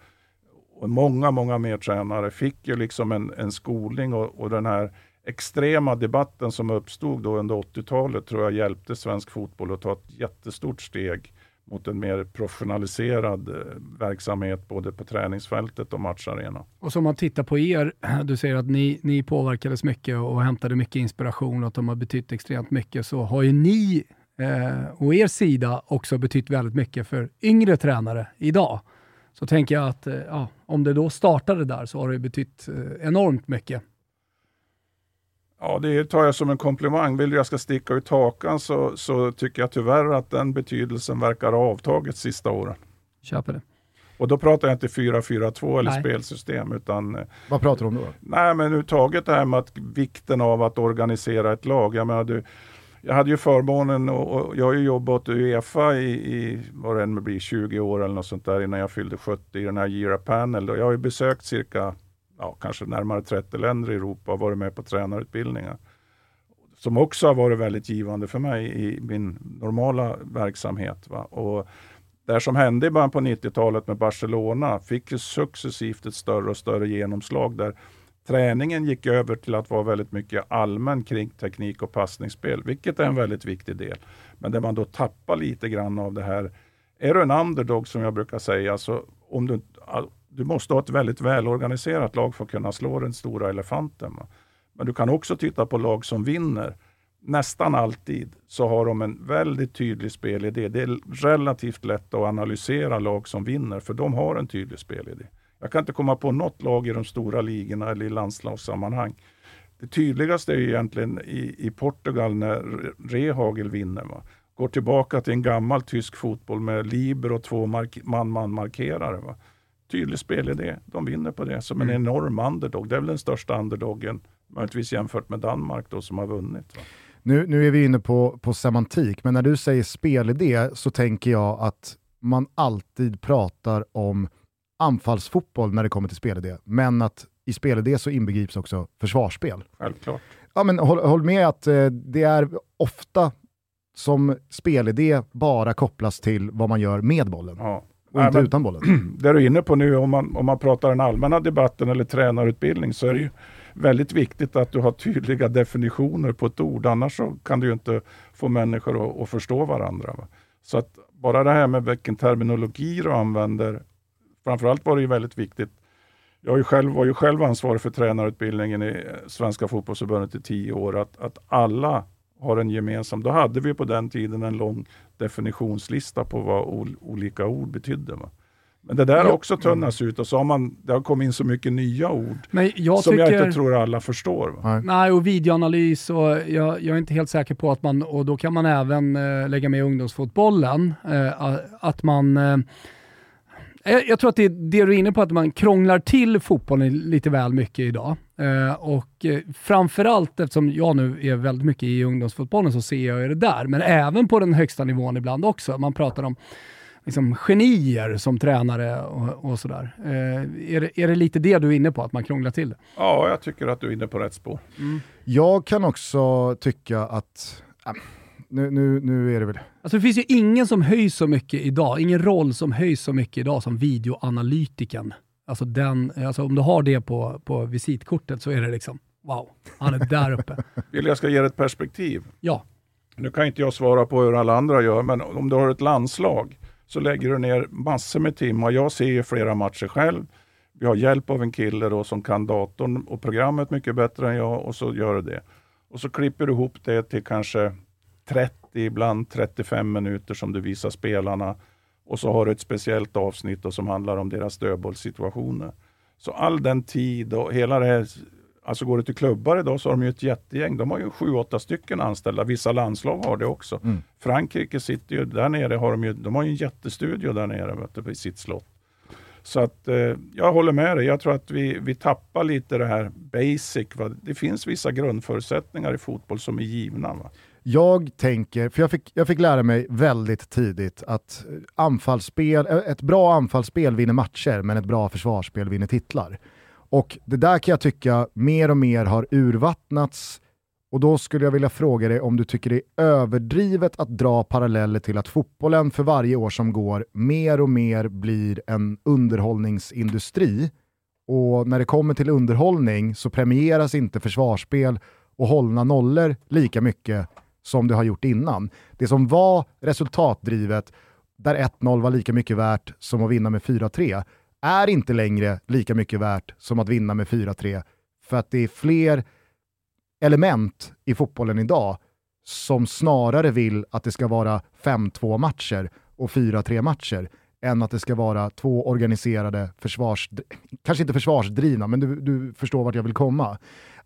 och många, många mer tränare fick ju liksom en, en skolning och, och den här extrema debatten som uppstod då under 80-talet tror jag hjälpte svensk fotboll att ta ett jättestort steg mot en mer professionaliserad eh, verksamhet både på träningsfältet och matcharena. Och som man tittar på er, du säger att ni, ni påverkades mycket och hämtade mycket inspiration och att de har betytt extremt mycket, så har ju ni eh, och er sida också betytt väldigt mycket för yngre tränare idag. Så tänker jag att eh, ja, om det då startade där så har det betytt eh, enormt mycket. Ja, det tar jag som en komplimang. Vill du jag ska sticka ut hakan så, så tycker jag tyvärr att den betydelsen verkar ha avtagit sista åren. Köper det. Och då pratar jag inte 4-4-2 eller nej. spelsystem. Utan, eh, Vad pratar du om då? Nej, men överhuvudtaget det här med att vikten av att organisera ett lag. Jag menar, du, jag hade ju förmånen och, och jag har ju jobbat åt Uefa i, i vad det än blir, 20 år eller något sånt där innan jag fyllde 70 i den här Gira Panel. Och jag har ju besökt cirka, ja, kanske närmare 30 länder i Europa och varit med på tränarutbildningar. Som också har varit väldigt givande för mig i min normala verksamhet. Va? Och det som hände i början på 90-talet med Barcelona fick ju successivt ett större och större genomslag där Träningen gick över till att vara väldigt mycket allmän kring teknik och passningsspel, vilket är en väldigt viktig del. Men där man då tappar lite grann av det här. Är du en underdog som jag brukar säga, så om du, du måste ha ett väldigt välorganiserat lag för att kunna slå den stora elefanten. Men du kan också titta på lag som vinner. Nästan alltid så har de en väldigt tydlig spelidé. Det är relativt lätt att analysera lag som vinner, för de har en tydlig spelidé. Jag kan inte komma på något lag i de stora ligorna eller i landslagssammanhang. Det tydligaste är egentligen i, i Portugal när Rehagel vinner. Va? Går tillbaka till en gammal tysk fotboll med liber och två man-man-markerare. Tydlig spelidé. De vinner på det som en mm. enorm underdog. Det är väl den största underdogen, möjligtvis jämfört med Danmark då, som har vunnit. Va? Nu, nu är vi inne på, på semantik, men när du säger spelidé så tänker jag att man alltid pratar om anfallsfotboll när det kommer till spelidé, men att i spelidé så inbegrips också försvarsspel. Självklart. Ja, men håll, håll med att eh, det är ofta som spelidé bara kopplas till vad man gör med bollen. Ja. Och inte men, utan bollen. Det du är inne på nu, om man, om man pratar den allmänna debatten eller tränarutbildning, så är det ju väldigt viktigt att du har tydliga definitioner på ett ord. Annars så kan du inte få människor att, att förstå varandra. Va? Så att bara det här med vilken terminologi du använder framförallt var det ju väldigt viktigt. Jag ju själv, var ju själv ansvarig för tränarutbildningen i Svenska fotbollsförbundet i tio år. Att, att alla har en gemensam, då hade vi på den tiden en lång definitionslista på vad ol, olika ord betydde. Va? Men det där har också tunnats ut och så har man, det har kommit in så mycket nya ord jag som tycker, jag inte tror alla förstår. Va? Nej, och videoanalys och jag, jag, är inte helt säker på att man, och då kan man även äh, lägga med ungdomsfotbollen, äh, att man äh, jag, jag tror att det är det du är inne på, att man krånglar till fotbollen lite väl mycket idag. Eh, och eh, framförallt eftersom jag nu är väldigt mycket i ungdomsfotbollen så ser jag det där, men även på den högsta nivån ibland också. Man pratar om liksom, genier som tränare och, och sådär. Eh, är, det, är det lite det du är inne på, att man krånglar till det? Ja, jag tycker att du är inne på rätt spår. Mm. Jag kan också tycka att äh, nu, nu, nu är det väl... Alltså det finns ju ingen som höjs så mycket idag, ingen roll som höjs så mycket idag som videoanalytiken. Alltså, den, alltså om du har det på, på visitkortet så är det liksom, wow, han är där uppe. Vill jag ska ge ett perspektiv? Ja. Nu kan inte jag svara på hur alla andra gör, men om du har ett landslag så lägger du ner massor med timmar. Jag ser ju flera matcher själv. Vi har hjälp av en kille då som kan datorn och programmet mycket bättre än jag och så gör du det. Och så klipper du ihop det till kanske 30, ibland 35 minuter som du visar spelarna. Och så har du ett speciellt avsnitt som handlar om deras dödbollssituationer. Så all den tid och hela det här, alltså går du till klubbar idag så har de ju ett jättegäng. De har ju sju, åtta stycken anställda. Vissa landslag har det också. Mm. Frankrike sitter ju där nere, har de, ju, de har ju en jättestudio där nere vet du, i sitt slott. Så att eh, jag håller med dig. Jag tror att vi, vi tappar lite det här basic. Va? Det finns vissa grundförutsättningar i fotboll som är givna. Va? Jag tänker, för jag fick, jag fick lära mig väldigt tidigt att anfallsspel, eh, ett bra anfallsspel vinner matcher, men ett bra försvarsspel vinner titlar. Och det där kan jag tycka mer och mer har urvattnats och då skulle jag vilja fråga dig om du tycker det är överdrivet att dra paralleller till att fotbollen för varje år som går mer och mer blir en underhållningsindustri och när det kommer till underhållning så premieras inte försvarsspel och hållna nollor lika mycket som det har gjort innan. Det som var resultatdrivet, där 1-0 var lika mycket värt som att vinna med 4-3, är inte längre lika mycket värt som att vinna med 4-3 för att det är fler element i fotbollen idag som snarare vill att det ska vara 5-2 matcher och 4-3 matcher än att det ska vara två organiserade försvars... Kanske inte försvarsdrivna, men du, du förstår vart jag vill komma.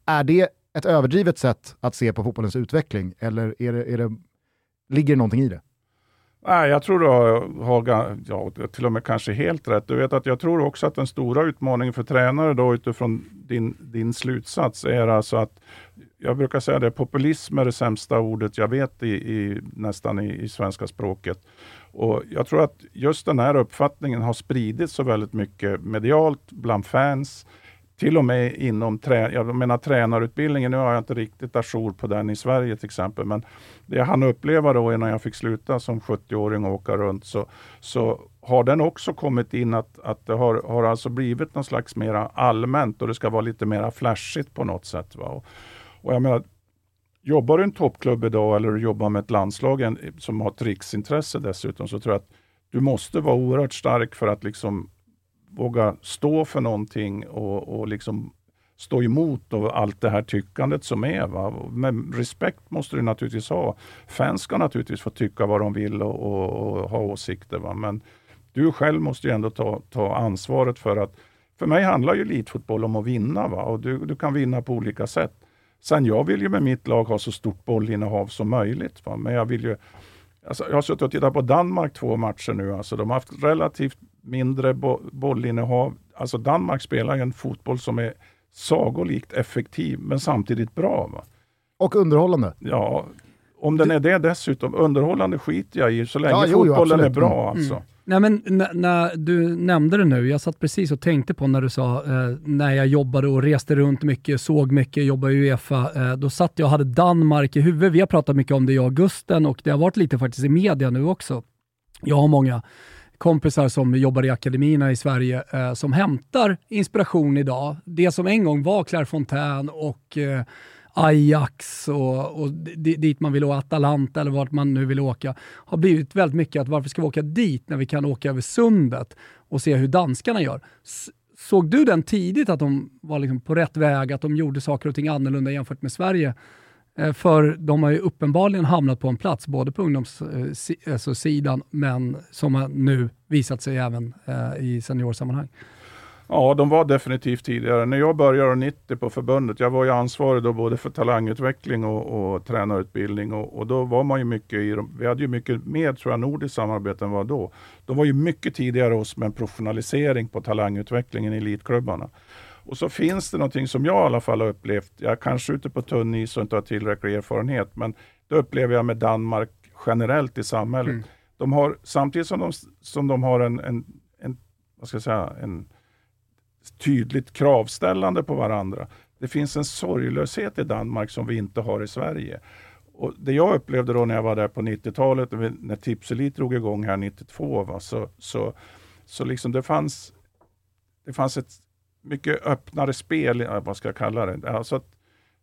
Är det ett överdrivet sätt att se på fotbollens utveckling eller är det, är det, ligger det någonting i det? Nej, jag tror du har, har ja, till och med kanske helt rätt. Du vet att jag tror också att den stora utmaningen för tränare då utifrån din, din slutsats är alltså att jag brukar säga det, populism är det sämsta ordet jag vet i, i nästan i, i, svenska språket. Och Jag tror att just den här uppfattningen har spridits så väldigt mycket medialt bland fans, till och med inom trä, jag menar, tränarutbildningen, nu har jag inte riktigt ajour på den i Sverige till exempel, men det jag hann uppleva då innan jag fick sluta som 70-åring och åka runt, så, så har den också kommit in att, att det har, har alltså blivit någon slags mera allmänt och det ska vara lite mera flashigt på något sätt. Va? Och, och jag menar, jobbar du i en toppklubb idag eller du jobbar med ett landslag som har ett riksintresse dessutom, så tror jag att du måste vara oerhört stark för att liksom våga stå för någonting och, och liksom stå emot och allt det här tyckandet som är. Va? Men respekt måste du naturligtvis ha. Fans ska naturligtvis få tycka vad de vill och, och, och ha åsikter. Va? Men du själv måste ju ändå ta, ta ansvaret för att för mig handlar ju elitfotboll om att vinna va? och du, du kan vinna på olika sätt. Sen jag vill ju med mitt lag ha så stort bollinnehav som möjligt. Va? Men jag vill ju Alltså, jag har suttit och tittat på Danmark två matcher nu. Alltså, de har haft relativt mindre bo bollinnehav. Alltså Danmark spelar en fotboll som är sagolikt effektiv, men samtidigt bra. Va? Och underhållande. Ja, om den är det dessutom. Underhållande skiter jag i, så länge ja, jo, fotbollen jo, är bra. Mm. Alltså. Mm. Nej, men när du nämnde det nu, jag satt precis och tänkte på när du sa, eh, när jag jobbade och reste runt mycket, såg mycket, jobbade i Uefa, eh, då satt jag och hade Danmark i huvudet. Vi har pratat mycket om det jag och Gusten och det har varit lite faktiskt i media nu också. Jag har många kompisar som jobbar i akademierna i Sverige eh, som hämtar inspiration idag. Det som en gång var Claire Fontaine och eh, Ajax och, och dit man vill åka, Atalanta eller vart man nu vill åka, har blivit väldigt mycket att varför ska vi åka dit när vi kan åka över sundet och se hur danskarna gör? S såg du den tidigt att de var liksom på rätt väg, att de gjorde saker och ting annorlunda jämfört med Sverige? Eh, för de har ju uppenbarligen hamnat på en plats, både på ungdomssidan, eh, alltså men som har nu visat sig även eh, i seniorsammanhang. Ja, de var definitivt tidigare. När jag började 90 på förbundet, jag var ju ansvarig då både för talangutveckling och, och tränarutbildning och, och, då var man ju mycket i, vi hade ju mycket mer tror jag nordiskt samarbete än vad då. De var ju mycket tidigare oss med en professionalisering på talangutvecklingen i elitklubbarna. Och så finns det någonting som jag i alla fall har upplevt, jag kanske ute på tunn is och inte har tillräcklig erfarenhet, men det upplever jag med Danmark generellt i samhället. Mm. De har, samtidigt som de, som de har en, en, en, vad ska jag säga, en tydligt kravställande på varandra. Det finns en sorglöshet i Danmark som vi inte har i Sverige. Och det jag upplevde då när jag var där på 90-talet, när Tipselit drog igång här 92, va, så, så, så liksom det fanns det fanns ett mycket öppnare spel, vad ska jag kalla det. Alltså att,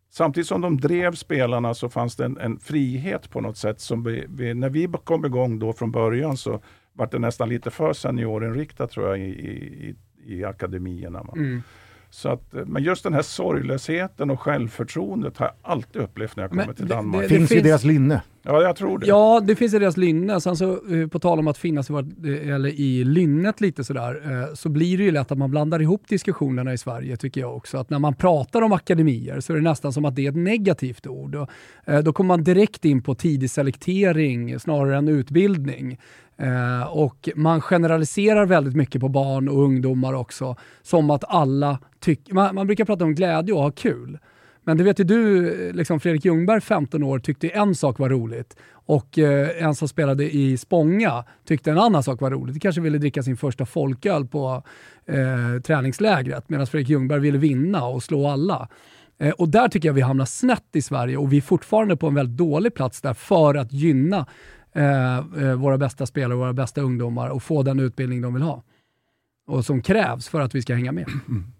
samtidigt som de drev spelarna så fanns det en, en frihet på något sätt. Som vi, vi, när vi kom igång då från början så var det nästan lite för seniorinriktat tror jag i, i, i akademierna. Mm. Så att, men just den här sorglösheten och självförtroendet har jag alltid upplevt när jag kommer till Danmark. Det, det finns i deras linne. Ja, jag tror det. Ja, det finns i deras lynne. Sen så, eh, på tal om att finnas i, eh, eller i lynnet lite sådär, eh, så blir det ju lätt att man blandar ihop diskussionerna i Sverige, tycker jag också. Att när man pratar om akademier så är det nästan som att det är ett negativt ord. Och, då kommer man direkt in på tidig selektering snarare än utbildning. Eh, och man generaliserar väldigt mycket på barn och ungdomar också. Som att alla tycker... Man, man, brukar prata om glädje och ha kul. Men det vet ju du, liksom Fredrik Ljungberg, 15 år, tyckte en sak var roligt och eh, en som spelade i Spånga tyckte en annan sak var roligt. De kanske ville dricka sin första folköl på eh, träningslägret medan Fredrik Ljungberg ville vinna och slå alla. Eh, och där tycker jag vi hamnar snett i Sverige och vi är fortfarande på en väldigt dålig plats där för att gynna Eh, eh våra bästa spelare, våra bästa ungdomar och få den utbildning de vill ha. Och som krävs för att vi ska hänga med.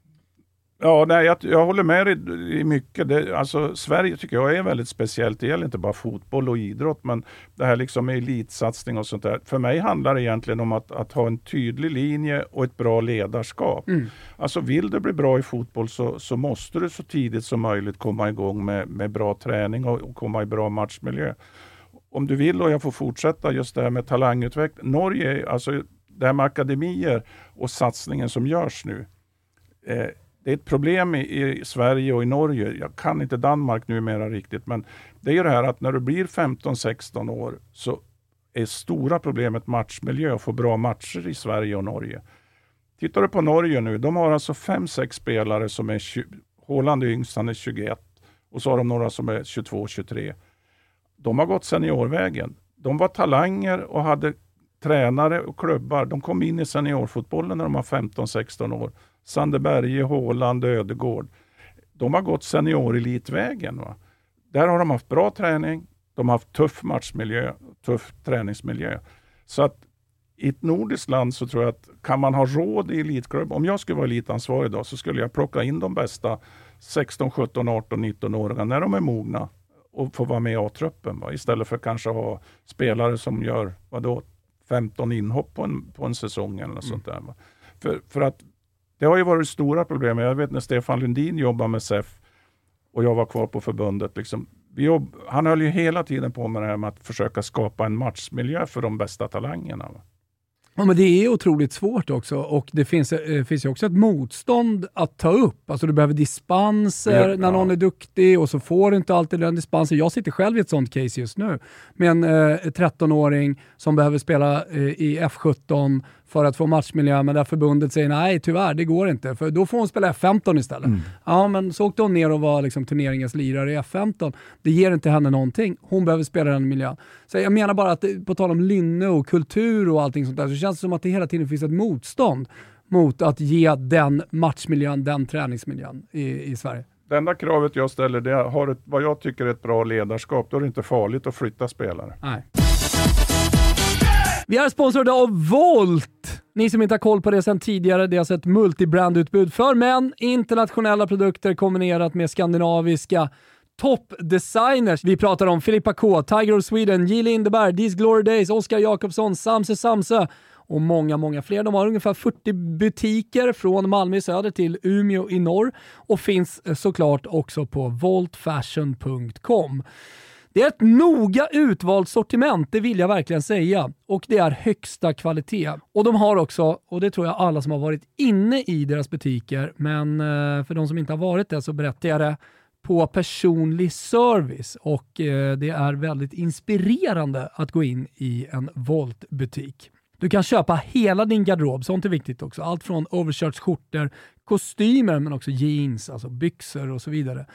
Ja, nej, jag, jag håller med dig i mycket. Det, alltså, Sverige tycker jag är väldigt speciellt. Det gäller inte bara fotboll och idrott, men det här liksom med elitsatsning och sånt där. För mig handlar det egentligen om att, att ha en tydlig linje och ett bra ledarskap. Mm. Alltså vill du bli bra i fotboll så, så måste du så tidigt som möjligt komma igång med, med bra träning och, och komma i bra matchmiljö. Om du vill och jag får fortsätta just det här med talangutveckling. Norge, alltså det här med akademier och satsningen som görs nu. Eh, det är ett problem i, i, Sverige och i Norge. Jag kan inte Danmark numera riktigt, men det är ju det här att när du blir 15-16 år så är stora problemet matchmiljö och få bra matcher i Sverige och Norge. Tittar du på Norge nu, de har alltså 5-6 spelare som är 20, Håland är yngst, han är 21 och så har de några som är 22-23. De har gått seniorvägen. De var talanger och hade tränare och klubbar. De kom in i seniorfotbollen när de var 15-16 år. Sandeberge, Håland, Ödegård. De har gått seniorelitvägen. Va? Där har de haft bra träning, de har haft tuff matchmiljö, tuff träningsmiljö. Så att i ett nordiskt land så tror jag att kan man ha råd i elitklubb, om jag skulle vara elitansvarig idag så skulle jag plocka in de bästa 16, 17, 18, 19-åringarna när de är mogna och få vara med i A-truppen. Istället för kanske ha spelare som gör vadå, 15 inhopp på en, på en säsong eller något mm. sånt där. Va? För, för att det har ju varit stora problem. Jag vet när Stefan Lundin jobbade med SEF och jag var kvar på förbundet. Liksom, jobb, han höll ju hela tiden på med det här med att försöka skapa en matchmiljö för de bästa talangerna. Ja, men det är otroligt svårt också och det finns, eh, finns ju också ett motstånd att ta upp. Alltså du behöver dispenser ja, när någon är duktig och så får du inte alltid den dispensen. Jag sitter själv i ett sånt case just nu med en eh, 13-åring som behöver spela eh, i F17 för att få matchmiljö, men där förbundet säger nej tyvärr, det går inte, för då får hon spela F15 istället. Mm. Ja, men så åkte hon ner och var liksom turneringens lirare i F15. Det ger inte henne någonting. Hon behöver spela den miljön. Så jag menar bara att, på tal om lynne och kultur och allting sånt där, så känns det som att det hela tiden finns ett motstånd mot att ge den matchmiljön, den träningsmiljön i, i Sverige. Det enda kravet jag ställer det är, har ett, vad jag tycker är ett bra ledarskap, då är det inte farligt att flytta spelare. Nej. Vi är sponsrade av Volt. Ni som inte har koll på det sedan tidigare, det är alltså ett multibrandutbud för män, internationella produkter kombinerat med skandinaviska toppdesigners. Vi pratar om Filippa K, Tiger of Sweden, J. Lindeberg, These Glory Days, Oscar Jakobsson, Samse Samse och många, många fler. De har ungefär 40 butiker från Malmö i söder till Umeå i norr och finns eh, såklart också på voltfashion.com. Det är ett noga utvalt sortiment, det vill jag verkligen säga. Och det är högsta kvalitet. Och de har också, och det tror jag alla som har varit inne i deras butiker, men eh, för de som inte har varit det så berättar jag det, på personlig service och eh, det är väldigt inspirerande att gå in i en Volt-butik. Du kan köpa hela din garderob, sånt är viktigt också. Allt från overshirts, kostymer men också jeans, alltså byxor och så vidare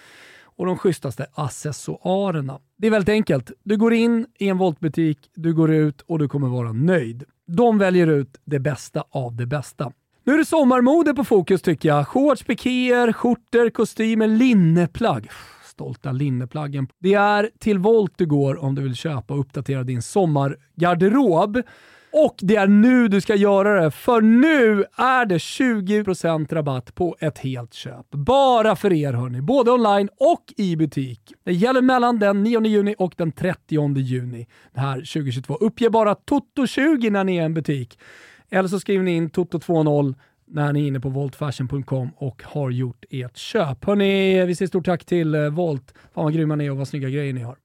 och de schysstaste accessoarerna. Det är väldigt enkelt. Du går in i en Voltbutik, du går ut och du kommer vara nöjd. De väljer ut det bästa av det bästa. Nu är det sommarmode på fokus tycker jag. Shorts, pikéer, skjortor, kostymer, linneplagg. Stolta linneplaggen. Det är till Volt du går om du vill köpa och uppdatera din sommargarderob. Och det är nu du ska göra det, för nu är det 20% rabatt på ett helt köp. Bara för er hörni, både online och i butik. Det gäller mellan den 9 juni och den 30 juni det här 2022. Uppge bara Toto20 när ni är i en butik. Eller så skriver ni in Toto20 när ni är inne på voltfashion.com och har gjort ert köp. Hörni, vi säger stort tack till eh, Volt. Fan vad grymma ni är och vad snygga grejer ni har.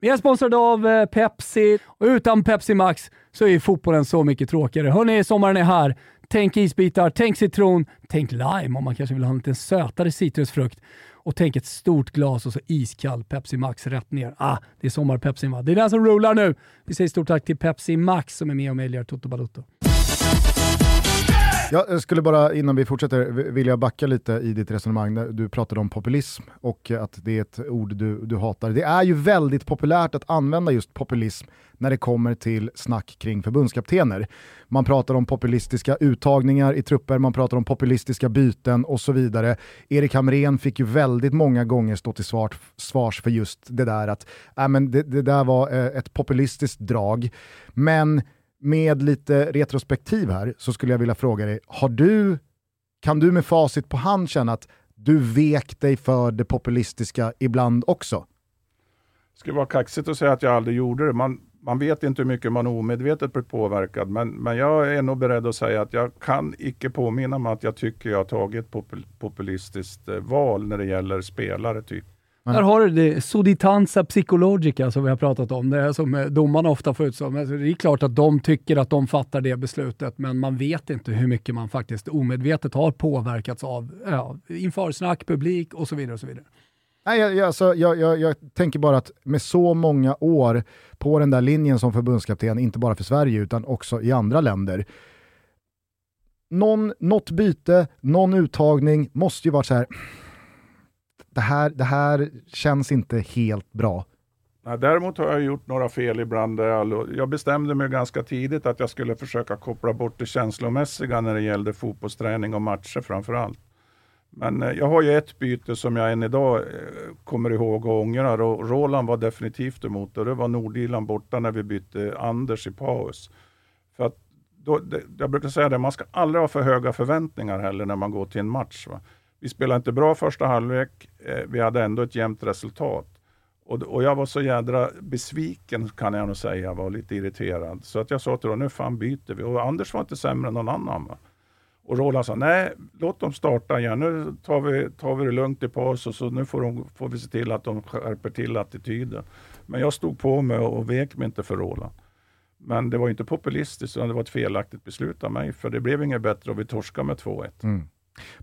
Vi är sponsrade av eh, Pepsi och utan Pepsi Max så är fotbollen så mycket tråkigare. Hörni, sommaren är här. Tänk isbitar, tänk citron, tänk lime om man kanske vill ha en lite sötare citrusfrukt. Och tänk ett stort glas och så iskall Pepsi Max rätt ner. Ah, det är sommar-Pepsi va? Det är den som rullar nu. Vi säger stort tack till Pepsi Max som är med och möjliggör Toto Balotto. Jag skulle bara, innan vi fortsätter, vilja backa lite i ditt resonemang. Du pratade om populism och att det är ett ord du, du hatar. Det är ju väldigt populärt att använda just populism när det kommer till snack kring förbundskaptener. Man pratar om populistiska uttagningar i trupper, man pratar om populistiska byten och så vidare. Erik Hamrén fick ju väldigt många gånger stå till svars, svars för just det där att äh, men det, det där var eh, ett populistiskt drag. Men med lite retrospektiv här så skulle jag vilja fråga dig, har du, kan du med facit på hand känna att du vek dig för det populistiska ibland också? Det skulle vara kaxigt att säga att jag aldrig gjorde det. Man, man vet inte hur mycket man omedvetet blir påverkad, men, men jag är nog beredd att säga att jag kan icke påminna mig att jag tycker jag har tagit popul populistiskt eh, val när det gäller spelare. typ. Där har du det, suditanza psychologica som vi har pratat om. Det är som eh, domarna ofta får ut som. Alltså, det är klart att de tycker att de fattar det beslutet, men man vet inte hur mycket man faktiskt omedvetet har påverkats av ja, införsnack, publik och så vidare. Och så vidare. Nej, jag, jag, alltså, jag, jag, jag, tänker bara att med så många år på den där linjen som förbundskapten, inte bara för Sverige utan också i andra länder. Någon, något byte, någon uttagning måste ju varit så här. Det här, det här känns inte helt bra. Nej, däremot har jag gjort några fel ibland. Jag bestämde mig ganska tidigt att jag skulle försöka koppla bort det känslomässiga när det gällde fotbollsträning och matcher framför allt. Men eh, jag har ju ett byte som jag än idag eh, kommer ihåg och ångrar och Roland var definitivt emot det. Det var Nordirland borta när vi bytte Anders i paus. För att då, det, jag brukar säga det, man ska aldrig ha för höga förväntningar heller när man går till en match. Va? Vi spelade inte bra första halvlek, eh, vi hade ändå ett jämnt resultat. Och, och, jag var så jädra besviken kan jag nog säga, var lite irriterad. Så att jag sa till honom, nu fan byter vi. Och Anders var inte sämre än någon annan. Va? Och Roland sa, nej, låt dem starta igen. Nu tar vi, tar vi det lugnt i paus och så nu får, de, får vi se till att de skärper till attityden. Men jag stod på mig och vek mig inte för Roland. Men det var inte populistiskt, utan det var ett felaktigt beslut av mig. För det blev inget bättre och vi torskade med 2-1. Mm.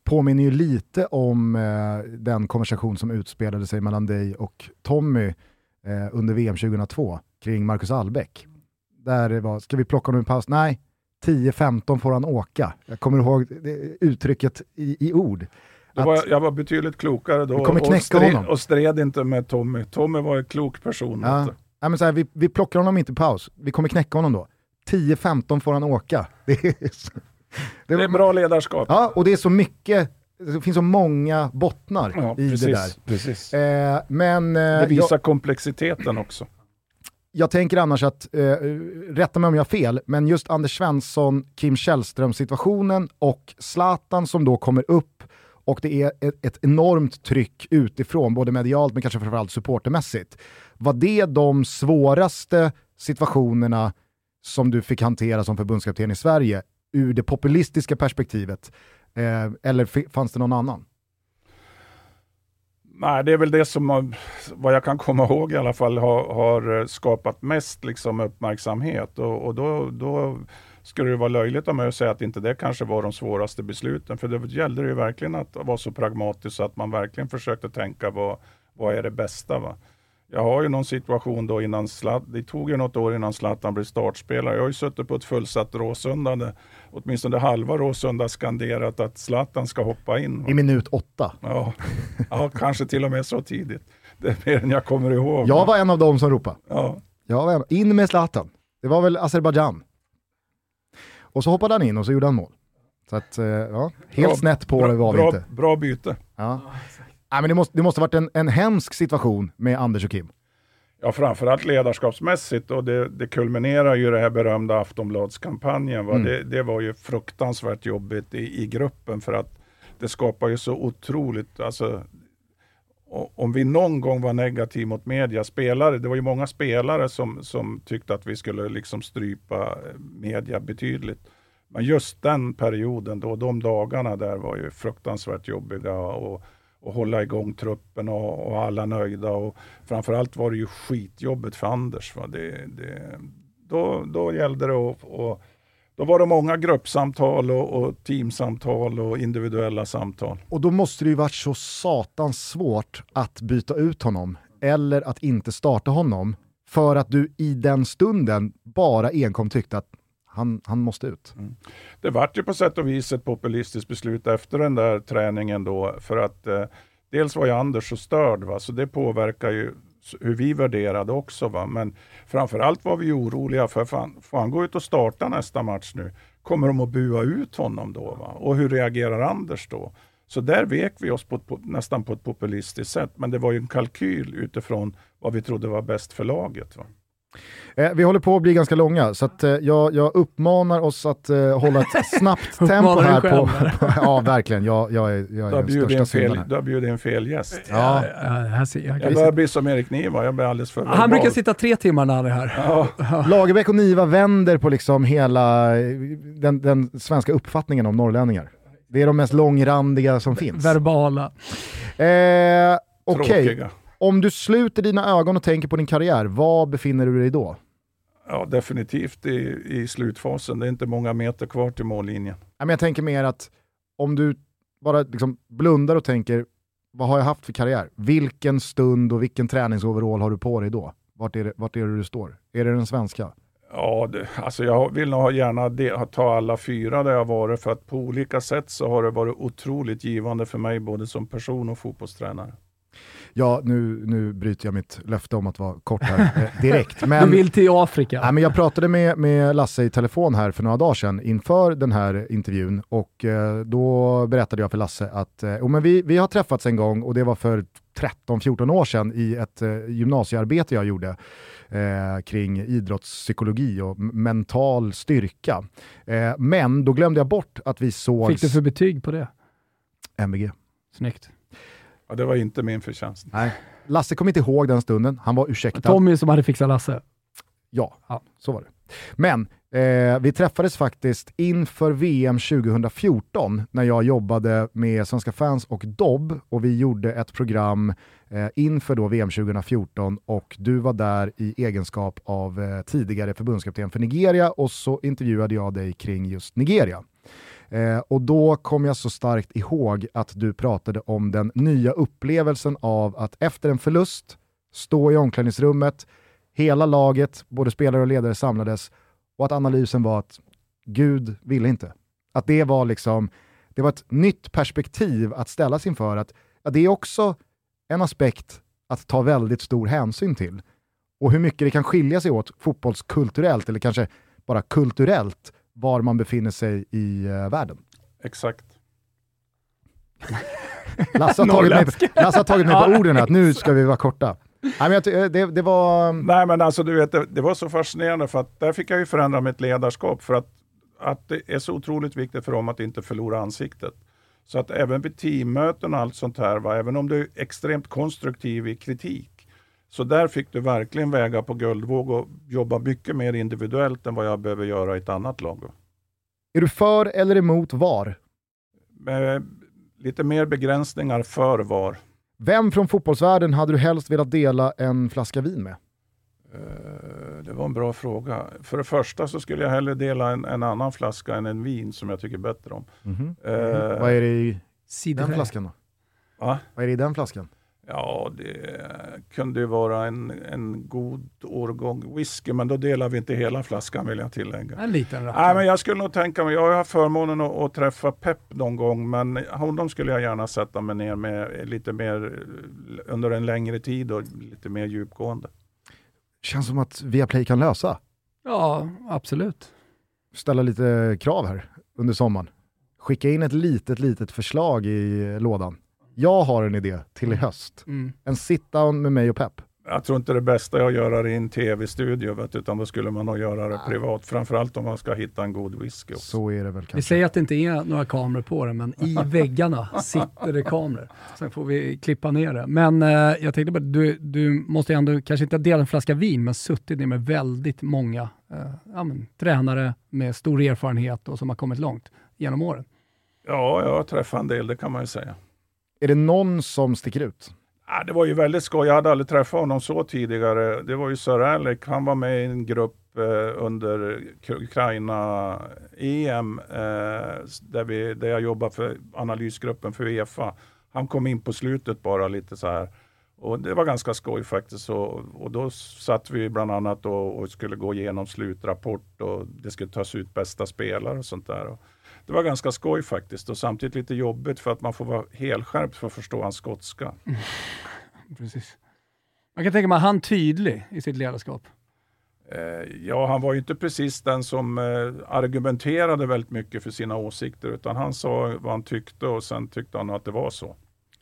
Påminner ju lite om eh, den konversation som utspelade sig mellan dig och Tommy eh, under VM 2002 kring Marcus Albeck. Där det var, ska vi plocka honom i paus? Nej, 10-15 får han åka. Jag kommer ihåg uttrycket i, i ord. Var, jag var betydligt klokare då och stred, och stred inte med Tommy. Tommy var en klok person. Ja. Ja, men så här, vi, vi plockar honom inte i paus, vi kommer knäcka honom då. 10-15 får han åka. Det är, så, det, det är bra ledarskap. Ja, och det är så mycket, det finns så många bottnar ja, i precis, det där. Precis. Eh, men, eh, det visar jag, komplexiteten också jag tänker annars att, eh, rätta mig om jag har fel, men just Anders Svensson, Kim Källström situationen och Zlatan som då kommer upp och det är ett, ett, enormt tryck utifrån, både medialt men kanske framförallt supportermässigt. Var det de svåraste situationerna som du fick hantera som förbundskapten i Sverige ur det populistiska perspektivet? Eh, eller fanns det någon annan? Nej, det är väl det som, vad jag kan komma ihåg i alla fall, har, har skapat mest liksom, uppmärksamhet. Och, och då, då skulle det vara löjligt av mig att säga att inte det kanske var de svåraste besluten. För det gällde ju verkligen att vara så pragmatisk så att man verkligen försökte tänka vad, vad är det bästa. Va? Jag har ju någon situation då innan Zlatan, det tog ju något år innan Zlatan blev startspelare. Jag har ju suttit på ett fullsatt Råsunda, åtminstone halva Råsunda skanderat att Zlatan ska hoppa in. I minut åtta? Ja, ja kanske till och med så tidigt. Det är mer än jag kommer ihåg. Jag var en av dem som ropade. Ja. Jag var en, in med Zlatan. Det var väl Azerbajdzjan. Och så hoppade han in och så gjorde han mål. Så att, eh, ja, helt bra, snett på det var vi inte. Bra byte. Ja. Nej, men det, måste, det måste varit en, en hemsk situation med Anders och Kim. Ja, framförallt ledarskapsmässigt och det, det kulminerar ju det här berömda Aftonbladskampanjen. Mm. Det, det, var ju fruktansvärt jobbigt i, i gruppen för att det skapar ju så otroligt, alltså om vi någon gång var negativ mot media, spelare, det var ju många spelare som, som tyckte att vi skulle liksom strypa media betydligt. Men just den perioden, då, de dagarna där var ju fruktansvärt jobbiga och och hålla igång truppen och, och, alla nöjda. Och framförallt var det ju skitjobbet för Anders. Va? Det, det, då, då gällde det att och, då var det många gruppsamtal och, och, teamsamtal och individuella samtal. Och då måste det ju varit så satans svårt att byta ut honom eller att inte starta honom för att du i den stunden bara enkom tyckte att han, han måste ut. Mm. Det vart ju på sätt och vis ett populistiskt beslut efter den där träningen då, för att eh, dels var ju Anders så störd, va? så det påverkar ju hur vi värderade också. Va? Men framförallt var vi oroliga för, fan, får han gå ut och starta nästa match nu? Kommer de att bua ut honom då? Va? Och hur reagerar Anders då? Så där vek vi oss på, på, nästan på ett populistiskt sätt, men det var ju en kalkyl utifrån vad vi trodde var bäst för laget. Va? Eh, vi håller på att bli ganska långa, så att, eh, jag, jag uppmanar oss att eh, hålla ett snabbt tempo här. själv, På, på, ja, verkligen. Jag, jag är, jag Du är den största syndaren du har bjudit in fel gäst. Ja. Ja, här ser jag. Jag börjar bli som Erik Niva, jag blir alldeles för Han verbal. brukar sitta tre timmar när han är här. Ja, Lagerbäck och Niva vänder på liksom hela eh, den, den svenska uppfattningen om norrlänningar. Det är de mest långrandiga som finns. Verbala. Eh, Okej, tråkiga. Om du sluter dina ögon och tänker på din karriär, var befinner du dig då? Ja, definitivt i, i slutfasen. Det är inte många meter kvar till mållinjen. Ja, men Jag tänker mer att om du bara liksom blundar och tänker, vad har jag haft för karriär? Vilken stund och vilken träningsoverall har du på dig då? Vart är det, vart är det du står? Är det den svenska? Ja, det, alltså jag vill nog gärna de, ta alla fyra där jag varit för att på olika sätt så har det varit otroligt givande för mig både som person och fotbollstränare. Ja, nu, nu bryter jag mitt löfte om att vara kort här eh, direkt. Men, Du vill till Afrika. ja, men jag pratade med, med Lasse i telefon här för några dagar sedan inför den här intervjun och eh, då berättade jag för Lasse att eh, men vi, vi har träffats en gång och det var för 13-14 år sedan i ett eh, gymnasiearbete jag gjorde eh, kring idrottspsykologi och mental styrka. Eh, men då glömde jag bort att vi sågs... Fick du för betyg på det? MVG. Snyggt. Ja, det var inte min förtjänst. Nej. Lasse kom inte ihåg den stunden, han var ursäktad. Tommy som hade fixat Lasse. Ja, Ja. så var det. Men eh, vi träffades faktiskt inför VM 2014 när jag jobbade med Svenska fans och Dobb och vi gjorde ett program eh, inför då VM 2014 och du var där i egenskap av eh, tidigare förbundskapten för Nigeria och så intervjuade jag dig kring just Nigeria. Eh, och då kom jag så starkt ihåg att du pratade om den nya upplevelsen av att efter en förlust stå i omklädningsrummet, hela laget, både spelare och ledare samlades och att analysen var att Gud ville inte. Att det var liksom, det var ett nytt perspektiv att ställas inför att ja, det är också en aspekt att ta väldigt stor hänsyn till. Och hur mycket det kan skilja sig åt fotbollskulturellt, eller kanske bara kulturellt, var man befinner sig i eh, världen. Exakt. Lasse har tagit mig, Lasse har tagit mig på orden här, att nu ska vi vara korta. Nej, men jag, eh, det, det var... Nej men alltså du vet, det, det var så fascinerande för att där fick jag ju förändra mitt ledarskap för att, att det är så otroligt viktigt för dem att inte förlora ansiktet. Så att även vid teammöten och allt sånt här, va, även om du är extremt konstruktiv i kritik, så där fick du verkligen väga på guldvåg och jobba mycket mer individuellt än vad jag behöver göra i ett annat lag. Är du för eller emot VAR? Med lite mer begränsningar för var. Vem från fotbollsvärlden hade du helst velat dela en flaska vin med? Eh, Det var en bra fråga. För det första så skulle jag hellre dela en, en annan flaska än en vin som jag tycker bättre om. Mhm. Eh, Vad är det i den flaskan då? va? Vad är det i den flaskan? Ja, det kunde ju vara en, en god årgång whisky, men då delar vi inte hela flaskan vill jag tillägga. En liten Nej, rackare. men jag skulle nog tänka mig, jag har haft förmånen att, att träffa Pep någon gång, men honom skulle jag gärna sätta mig ner med lite mer under en längre tid och lite mer djupgående. Känns som att Viaplay kan lösa. Ja, absolut. Ställa lite krav här under sommaren. Skicka in ett litet, litet förslag i lådan. Jag har en idé till i höst. Mm. En sit-down med mig och Pep. Jag tror inte det bästa är att göra det i en tv-studio, utan då skulle man nog göra det privat. Framförallt om man ska hitta en god whisky. Också. Så är det väl Vi kanske. säger att det inte är några kameror på den, men i väggarna sitter det kameror. Sen får vi klippa ner det. Men eh, jag tänkte bara, du, du måste ju ändå, kanske inte dela en flaska vin, men suttit ner med väldigt många eh, ja, men, tränare med stor erfarenhet och som har kommit långt genom åren. Ja, jag har träffat en del, det kan man ju säga. Är det någon som sticker ut? Ja, det var ju väldigt skoj. Jag hade aldrig träffat honom så tidigare. Det var ju Sir Alec. Han var med i en grupp eh, under Ukraina-EM eh, där, vi, där jag jobbade för analysgruppen för Uefa. Han kom in på slutet bara lite så här. Och det var ganska skoj faktiskt. Och, och då satt vi bland annat och, och skulle gå igenom slutrapport och det skulle tas ut bästa spelare och sånt där. Och det var ganska skoj faktiskt och samtidigt lite jobbigt för att man får vara helskärpt för att förstå hans skotska. Precis. Man kan tänka mig, han tydlig i sitt ledarskap. Eh, Ja, han var ju inte precis den som eh, argumenterade väldigt mycket för sina åsikter, utan han sa vad han tyckte och sen tyckte han att det var så.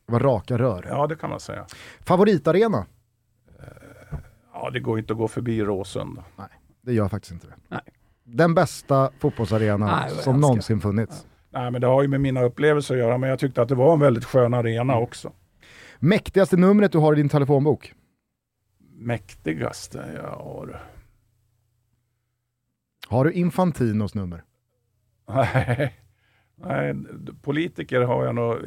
Det var raka rör. Ja, det kan man säga. Favoritarena? Ja, det går inte att gå förbi Råsunda. Nej, det gör faktiskt inte det. Nej. Den bästa fotbollsarenan Nej, som jag någonsin funnits. Nej, men det har ju med mina upplevelser att göra, men jag tyckte att det var en väldigt skön arena Mm. också. Mäktigaste numret du har i din telefonbok? Mäktigaste jag har. Har du Infantinos nummer? Nej, nej, politiker har jag nog,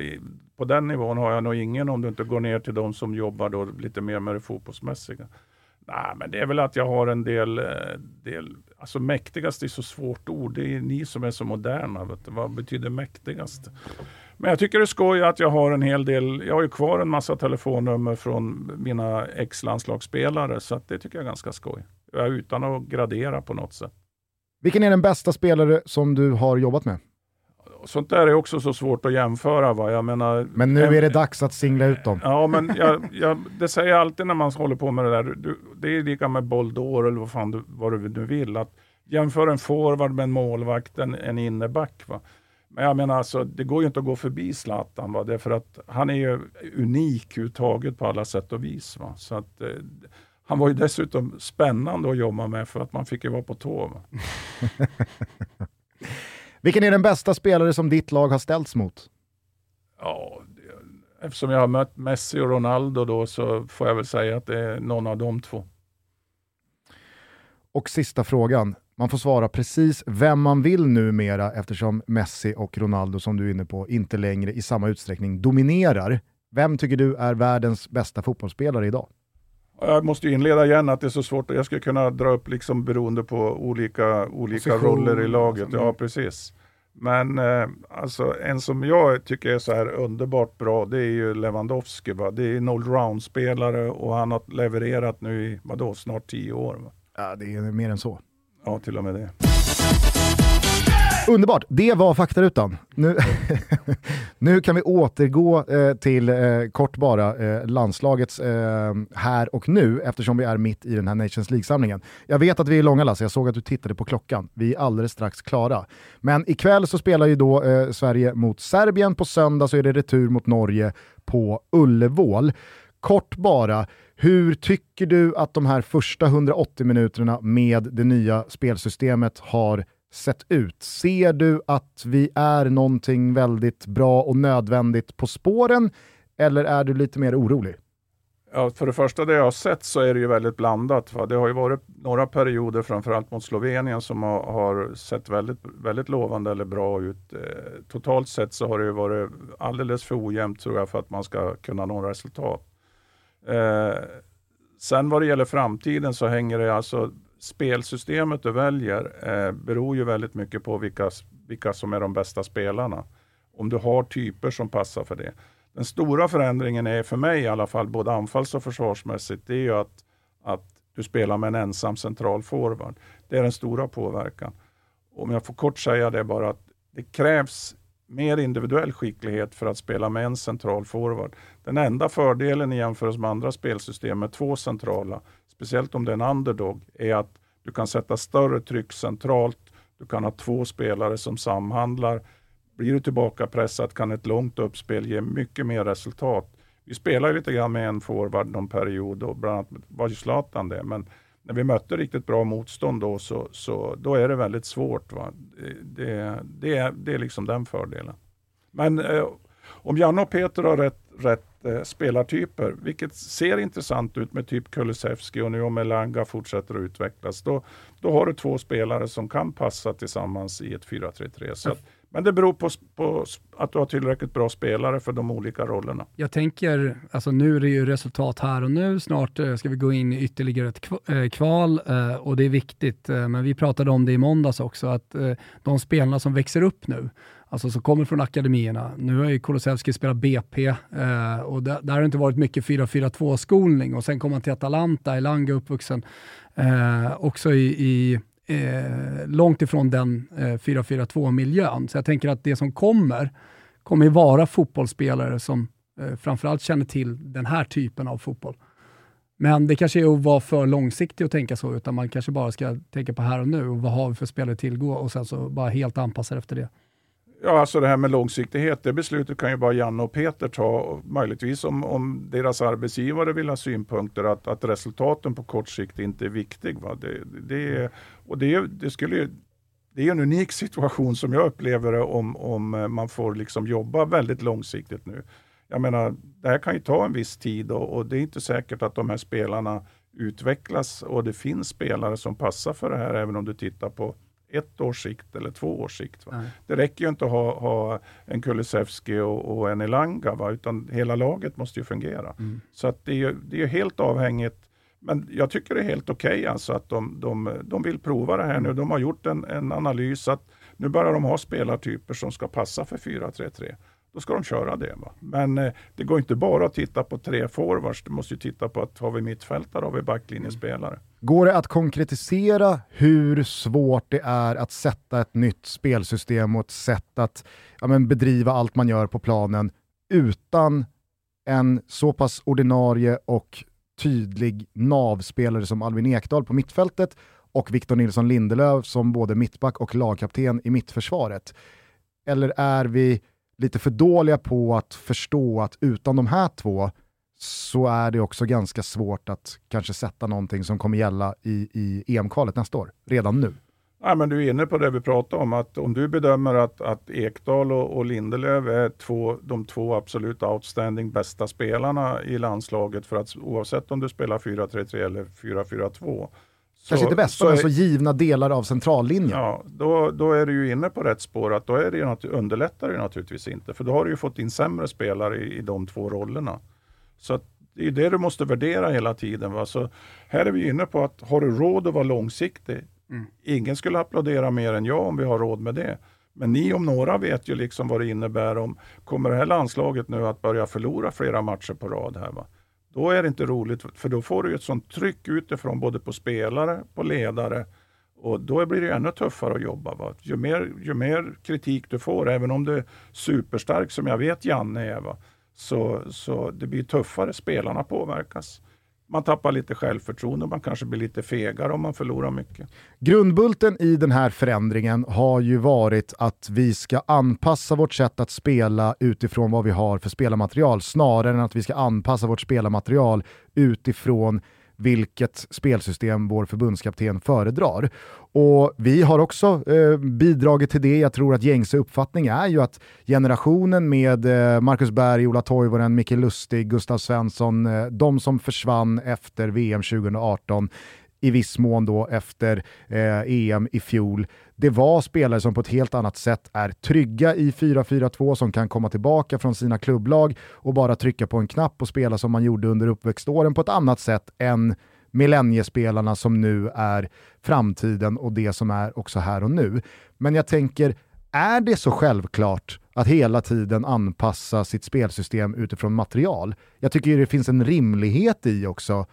på den nivån har jag nog ingen om du inte går ner till de som jobbar då lite mer med det fotbollsmässiga. Nej, men det är väl att jag har en del, eh, del alltså mäktigast är så svårt ord. Det är ni som är så moderna. Vet du. Vad betyder mäktigast? Men jag tycker det är skoj att jag har en hel del, jag har ju kvar en massa telefonnummer från mina ex-landslagsspelare, så att det tycker jag är ganska skoj. Utan att gradera på något sätt. Vilken är den bästa spelare som du har jobbat med? Sånt där är också så svårt att jämföra. Va? Jag menar, Men nu är det dags att singla ut dem. Ja, men jag, jag, det säger jag alltid när man håller på med det där. Du, det är lika med Boll d'Or eller vad, fan du, vad du nu vill. Att jämför en forward med en målvakt, en, en inneback. Va? Men jag menar, alltså, det går ju inte att gå förbi Zlatan. Va? Därför att han är ju unik uttaget på alla sätt och vis. Va? Så att, eh, han var ju dessutom spännande att jobba med för att man fick ju vara på tå. Vilken är den bästa spelare som ditt lag har ställts mot? Ja, eftersom jag har mött Messi och Ronaldo då så får jag väl säga att det är någon av de två. Och sista frågan. Man får svara precis vem man vill numera eftersom Messi och Ronaldo, som du är inne på, inte längre i samma utsträckning dominerar. Vem tycker du är världens bästa fotbollsspelare idag? Jag måste ju inleda igen att det är så svårt. Jag skulle kunna dra upp liksom beroende på olika, olika Position, roller i laget. alltså, Ja, precis. Men eh, alltså, en som jag tycker är så här underbart bra, det är ju Lewandowski. Va? Det är en allround-spelare och han har levererat nu i vadå, snart tio år. Va? Ja, det är mer än så. Ja, till och med det. Underbart, det var faktarutan. Nu, nu kan vi återgå eh, till, eh, kort bara, eh, landslagets eh, här och nu eftersom vi är mitt i den här Nations League-samlingen. Jag vet att vi är långa Lasse, jag såg att du tittade på klockan. Vi är alldeles strax klara. Men ikväll så spelar ju då eh, Sverige mot Serbien, på söndag så är det retur mot Norge på Ullevål. Kort bara, hur tycker du att de här första 180 minuterna med det nya spelsystemet har sett ut? Ser du att vi är någonting väldigt bra och nödvändigt på spåren eller är du lite mer orolig? Ja, för det första det jag har sett så är det ju väldigt blandat. Va? Det har ju varit några perioder, framförallt mot Slovenien, som har, har sett väldigt, väldigt lovande eller bra ut. Eh, totalt sett så har det ju varit alldeles för ojämnt tror jag för att man ska kunna nå resultat. Eh, sen vad det gäller framtiden så hänger det alltså spelsystemet du väljer eh, beror ju väldigt mycket på vilka, vilka som är de bästa spelarna. Om du har typer som passar för det. Den stora förändringen är för mig i alla fall, både anfalls och försvarsmässigt, det är ju att, att du spelar med en ensam central forward. Det är den stora påverkan. Om jag får kort säga det bara att det krävs mer individuell skicklighet för att spela med en central forward. Den enda fördelen i jämförelse med andra spelsystem med två centrala, speciellt om det är en underdog, är att du kan sätta större tryck centralt. Du kan ha två spelare som samhandlar. Blir du tillbaka pressad kan ett långt uppspel ge mycket mer resultat. Vi spelade lite grann med en forward någon period och bland annat var ju Zlatan det. Men när vi mötte riktigt bra motstånd då så, så då är det väldigt svårt. Va? Det, det, det, är, det är liksom den fördelen. Men eh, om Janne och Peter har rätt, rätt eh, spelartyper, vilket ser intressant ut med typ Kulusevski och nu om Elanga fortsätter att utvecklas, då, då har du två spelare som kan passa tillsammans i ett 4-3-3. Mm. men det beror på, på att du har tillräckligt bra spelare för de olika rollerna. Jag tänker, alltså nu är det ju resultat här och nu, snart eh, ska vi gå in i ytterligare ett eh, kval eh, och det är viktigt, men vi pratade om det i måndags också, att de spelarna som växer upp nu, alltså som kommer från akademierna, nu har ju Kulusevski spelat BP eh, och där, där har det inte varit mycket 4-4-2-skolning och sen kom han till Atalanta, Elanga uppvuxen eh, också i, i eh, långt ifrån den eh, 4-4-2-miljön. Så jag tänker att det som kommer, kommer ju vara fotbollsspelare som eh, framförallt känner till den här typen av fotboll. Men det kanske är att vara för långsiktig att tänka så, utan man kanske bara ska tänka på här och nu och vad har vi för spelare att tillgå och sen så bara helt anpassa efter det. Ja, alltså det här med långsiktighet, det beslutet kan ju bara Janne och Peter ta. Möjligtvis om, om deras arbetsgivare vill ha synpunkter att, att resultaten på kort sikt inte är viktig. Va? Det, det, och det, det skulle ju, det är en unik situation som jag upplever det om, om man får liksom jobba väldigt långsiktigt nu. Jag menar, det här kan ju ta en viss tid och, och det är inte säkert att de här spelarna utvecklas och det finns spelare som passar för det här även om du tittar på ett års sikt eller två års sikt. Det räcker ju inte att ha, ha en Kulusevski och, och en Elanga, va? utan hela laget måste ju fungera. Mm. Så att det, är, det är helt avhängigt. Men jag tycker det är helt okej okay alltså att de, de, de vill prova det här nu. De har gjort en, en analys att nu börjar de ha spelartyper som ska passa för 4-3-3 då ska de köra det. Va? Men eh, det går inte bara att titta på tre forwards, du måste ju titta på att har vi mittfältare, har vi backlinjespelare. Går det att konkretisera hur svårt det är att sätta ett nytt spelsystem och ett sätt att ja, men bedriva allt man gör på planen utan en så pass ordinarie och tydlig navspelare som Albin Ekdal på mittfältet och Victor Nilsson Lindelöf som både mittback och lagkapten i mittförsvaret? Eller är vi lite för dåliga på att förstå att utan de här två så är det också ganska svårt att kanske sätta någonting som kommer gälla i, i EM-kvalet nästa år, redan nu. Ja, men du är inne på det vi pratade om, att om du bedömer att, att Ekdal och, och Lindelöf är två, de två absolut outstanding bästa spelarna i landslaget, för att oavsett om du spelar 4-3-3 eller 4-4-2, Kanske inte bästa, men så givna delar av centrallinjen. Ja, då, då är du ju inne på rätt spår. Att då är det ju underlättar det naturligtvis inte. För då har du ju fått in sämre spelare i, i de två rollerna. Så det är det du måste värdera hela tiden. Va? Så här är vi inne på att har du råd att vara långsiktig? Mm. Ingen skulle applådera mer än jag om vi har råd med det. Men ni om några vet ju liksom vad det innebär om, kommer det här landslaget nu att börja förlora flera matcher på rad här? Va? Då är det inte roligt, för då får du ett sånt tryck utifrån både på spelare, på ledare och då blir det ännu tuffare att jobba. Va? Ju, mer, ju mer kritik du får, även om du är superstark som jag vet Janne är, va? Så, så det blir tuffare, spelarna påverkas man tappar lite självförtroende, man kanske blir lite fegare om man förlorar mycket. Grundbulten i den här förändringen har ju varit att vi ska anpassa vårt sätt att spela utifrån vad vi har för spelarmaterial, snarare än att vi ska anpassa vårt spelarmaterial utifrån vilket spelsystem vår förbundskapten föredrar. Och vi har också eh, bidragit till det. Jag tror att gängse uppfattning är ju att generationen med eh, Marcus Berg, Ola Toivonen, Micke Lustig, Gustav Svensson, eh, de som försvann efter VM 2018, i viss mån då efter eh, EM i fjol. Det var spelare som på ett helt annat sätt är trygga i 4-4-2, som kan komma tillbaka från sina klubblag och bara trycka på en knapp och spela som man gjorde under uppväxtåren på ett annat sätt än millenniespelarna som nu är framtiden och det som är också här och nu. Men jag tänker, är det så självklart att hela tiden anpassa sitt spelsystem utifrån material? Jag tycker det finns en rimlighet i också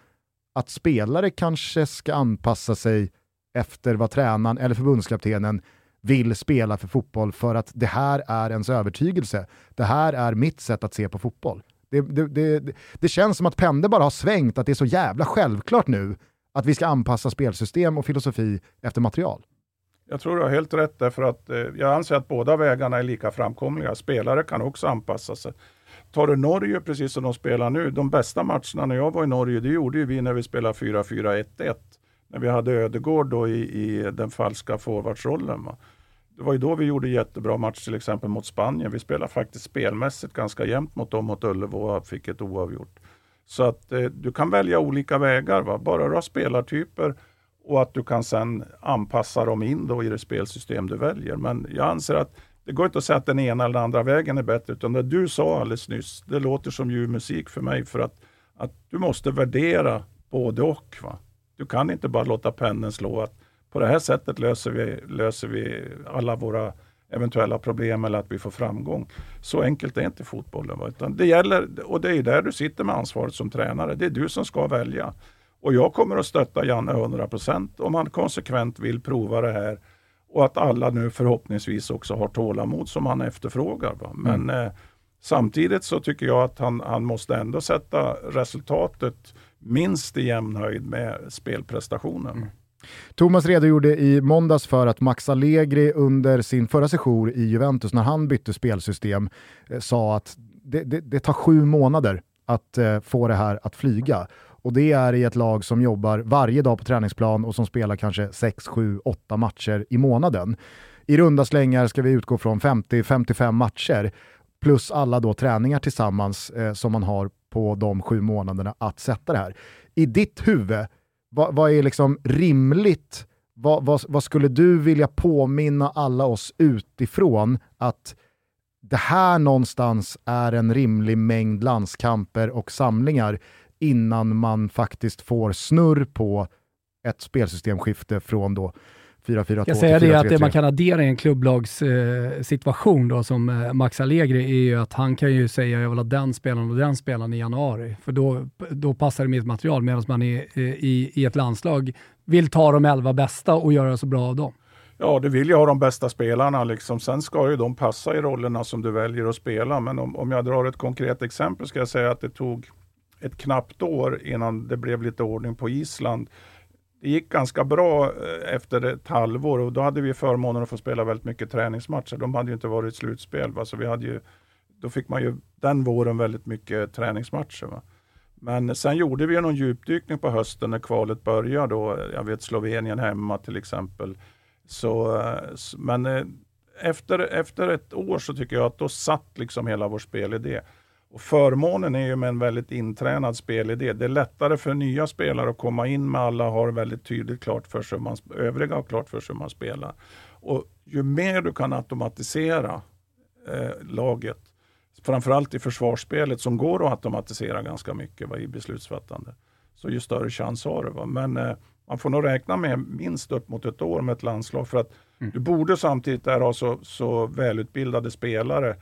att spelare kanske ska anpassa sig efter vad tränaren eller förbundskaptenen vill spela för fotboll för att det här är ens övertygelse. Det här är mitt sätt att se på fotboll. Det, det, det, det känns som att pendeln bara har svängt, att det är så jävla självklart nu att vi ska anpassa spelsystem och filosofi efter material. Jag tror du har helt rätt därför att eh, jag anser att båda vägarna är lika framkomliga. Spelare kan också anpassa sig. Tar du Norge precis som de spelar nu, de bästa matcherna när jag var i Norge, det gjorde vi när vi spelade 4-4-1-1. När vi hade Ödegård då i, i den falska forwardsrollen. Va? Det var ju då vi gjorde jättebra match till exempel mot Spanien. Vi spelade faktiskt spelmässigt ganska jämnt mot dem mot Ullevå och fick ett oavgjort. Så att eh, du kan välja olika vägar, va? bara du har spelartyper och att du kan sen anpassa dem in då i det spelsystem du väljer. Men jag anser att det går inte att säga att den ena eller den andra vägen är bättre, utan det du sa alldeles nyss, det låter som ljuv musik för mig för att, att du måste värdera både och. Va? Du kan inte bara låta pendeln slå att på det här sättet löser vi, löser vi alla våra eventuella problem eller att vi får framgång. Så enkelt är inte fotbollen. Va? Utan det gäller, och det är där du sitter med ansvaret som tränare. Det är du som ska välja. Och jag kommer att stötta Janne 100% om han konsekvent vill prova det här och att alla nu förhoppningsvis också har tålamod som han efterfrågar. Va? Men mm. eh, samtidigt så tycker jag att han, han måste ändå sätta resultatet minst i jämn höjd med spelprestationen. Mm. Thomas redogjorde i måndags för att Max Allegri under sin förra session i Juventus, när han bytte spelsystem, eh, sa att det, det, det, tar sju månader att eh, få det här att flyga. Och det är i ett lag som jobbar varje dag på träningsplan och som spelar kanske 6, 7, 8 matcher i månaden. I runda slängar ska vi utgå från 50-55 matcher plus alla då träningar tillsammans eh, som man har på de sju månaderna att sätta det här. I ditt huvud, vad, vad är liksom rimligt? Vad, vad, vad, skulle du vilja påminna alla oss utifrån att det här någonstans är en rimlig mängd landskamper och samlingar innan man faktiskt får snurr på ett spelsystemskifte från då 4-4-2 Jag säga det att det man kan addera i en klubblagssituation eh, då som eh, Max Allegri är ju att han kan ju säga jag vill ha den spelaren och den spelaren i januari, för då, då passar det mitt material, medan man är, eh, i, i ett landslag vill ta de elva bästa och göra så bra av dem. Ja, du vill ju ha de bästa spelarna. Liksom. Sen ska ju de passa i rollerna som du väljer att spela. Men om, om jag drar ett konkret exempel ska jag säga att det tog ett knappt år innan det blev lite ordning på Island det gick ganska bra eh, efter ett halvår och då hade vi förmånen att få spela väldigt mycket träningsmatcher. De hade ju inte varit slutspel. Va? Så vi hade ju, då fick man ju den våren väldigt mycket träningsmatcher. Va? Men sen gjorde vi någon djupdykning på hösten när kvalet började. Då, jag vet Slovenien hemma till exempel. Så, eh, men eh, efter, efter ett år så tycker jag att då satt liksom hela vår spelidé. Och förmånen är ju med en väldigt intränad spelidé. Det är lättare för nya spelare att komma in med alla har väldigt tydligt klart för sig, man, övriga har klart för sig hur man spelar. Och ju mer du kan automatisera eh, laget, framförallt i försvarsspelet som går att automatisera ganska mycket va, i beslutsfattande, så ju större chans har du. Va. Men eh, man får nog räkna med minst upp mot ett år med ett landslag för att mm. du borde samtidigt där ha så, så välutbildade spelare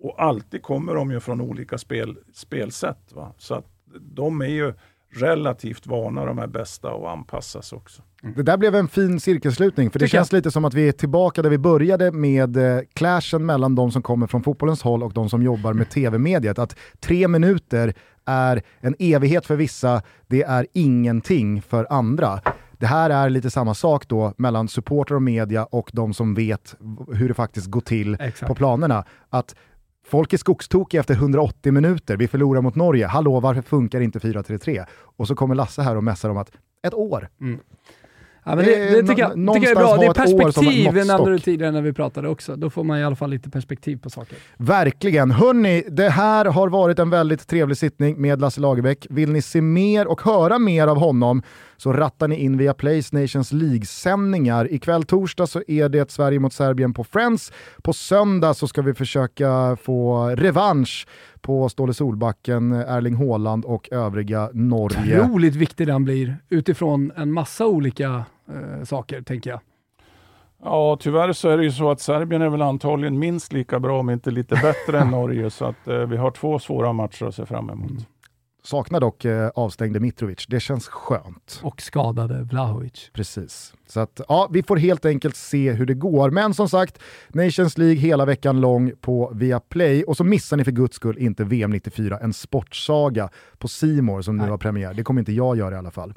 och alltid kommer de ju från olika spel, spelsätt. Va? Så att de är ju relativt vana de här bästa att anpassas också. Det där blev en fin cirkelslutning, för det Tycker känns jag. lite som att vi är tillbaka där vi började med eh, clashen mellan de som kommer från fotbollens håll och de som jobbar med tv-mediet. Att tre minuter är en evighet för vissa, det är ingenting för andra. Det här är lite samma sak då mellan supporter och media och de som vet hur det faktiskt går till Exakt. på planerna. Att Folk är skogstokiga efter 180 minuter, vi förlorar mot Norge, hallå varför funkar inte 4-3-3? Och så kommer Lasse här och mässar om att ett år. Mm. Ja, men det, det, det tycker, jag, tycker jag är bra. Det är perspektiv, nämnde du tidigare när vi pratade också. Då får man i alla fall lite perspektiv på saker. Verkligen. Hörni, det här har varit en väldigt trevlig sittning med Lasse Lagerbäck. Vill ni se mer och höra mer av honom så rattar ni in via Plays Nations League-sändningar. Ikväll torsdag så är det Sverige mot Serbien på Friends. På söndag så ska vi försöka få revansch på Ståle Solbacken, Erling Haaland och övriga Norge. Otroligt viktig den blir utifrån en massa olika eh, saker, tänker jag. Ja, tyvärr så är det ju så att Serbien är väl antagligen minst lika bra, om inte lite bättre än Norge, så att eh, vi har två svåra matcher att se fram emot. Mm. Saknar dock eh, avstängde Mitrovic, det känns skönt. Och skadade Vlahovic. Precis. Så att, ja, vi får helt enkelt se hur det går. Men som sagt, Nations League hela veckan lång på Viaplay. Och så missar ni för guds skull inte VM 94, en sportsaga på Simor som nu har premiär. Det kommer inte jag göra i alla fall.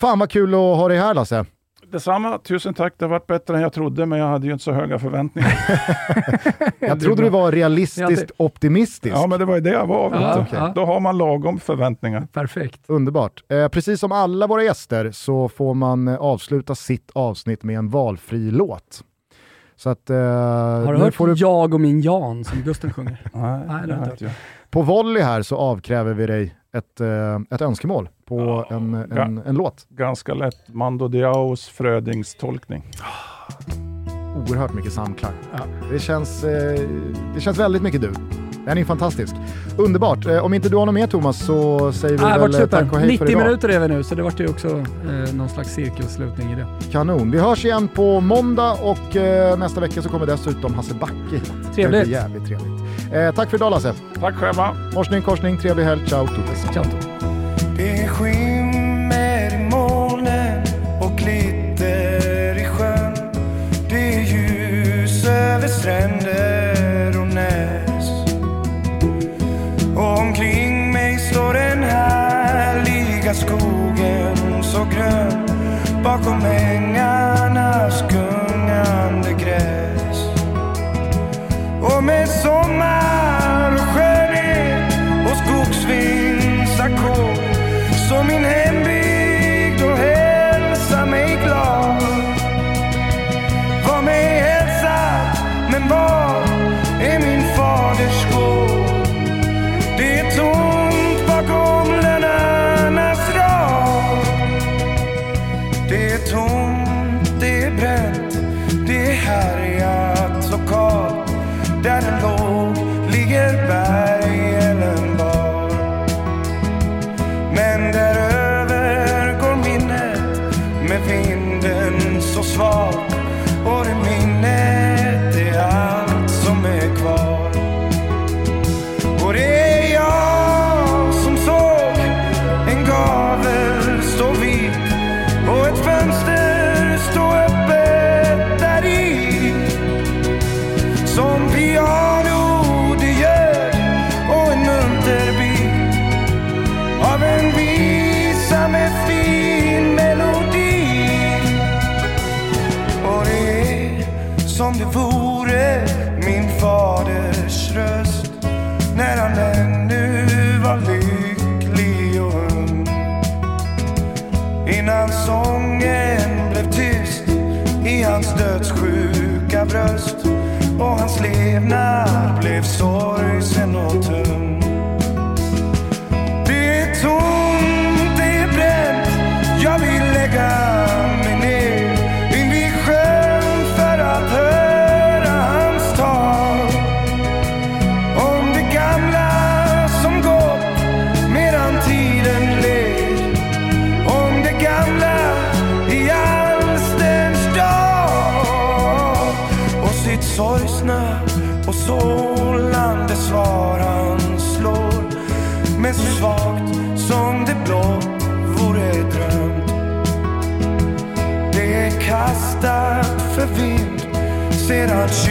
Fan vad kul att ha dig här Lasse. Detsamma, tusen tack. Det har varit bättre än jag trodde, men jag hade ju inte så höga förväntningar. jag trodde du var realistiskt optimistisk. Ja, men det var ju det jag var. Ja, okay. Då har man lagom förväntningar. Perfekt. Underbart. Eh, precis som alla våra gäster så får man eh, avsluta sitt avsnitt med en valfri låt. Så att, eh, har du hört får du... Jag och min Jan som Gusten sjunger? Nej, Nej det har jag inte På volley här så avkräver vi dig ett, eh, ett önskemål på ja, en, en, en, låt. Ganska lätt. Mando Diaos Frödings-tolkning. Oerhört mycket samklang. Ja. Det, känns, eh, det känns väldigt mycket du. Den är fantastisk. Underbart. Eh, om inte du har något mer Thomas så säger vi ah, väl super. tack och hej 90 för idag. minuter är vi nu, så det vart ju också eh, någon slags cirkelslutning i det. Kanon. Vi hörs igen på måndag och eh, nästa vecka så kommer dessutom Hasse Backe. Trevligt. Det jävligt trevligt. Eh, tack för idag Lasse. Tack själva. Morsning korsning, trevlig helg. Ciao Totes. Ciao. Det skimmer i molnen och glitter i sjön. Det är ljus över stränder skogen så grön. bakom ängarnas sedan tjugo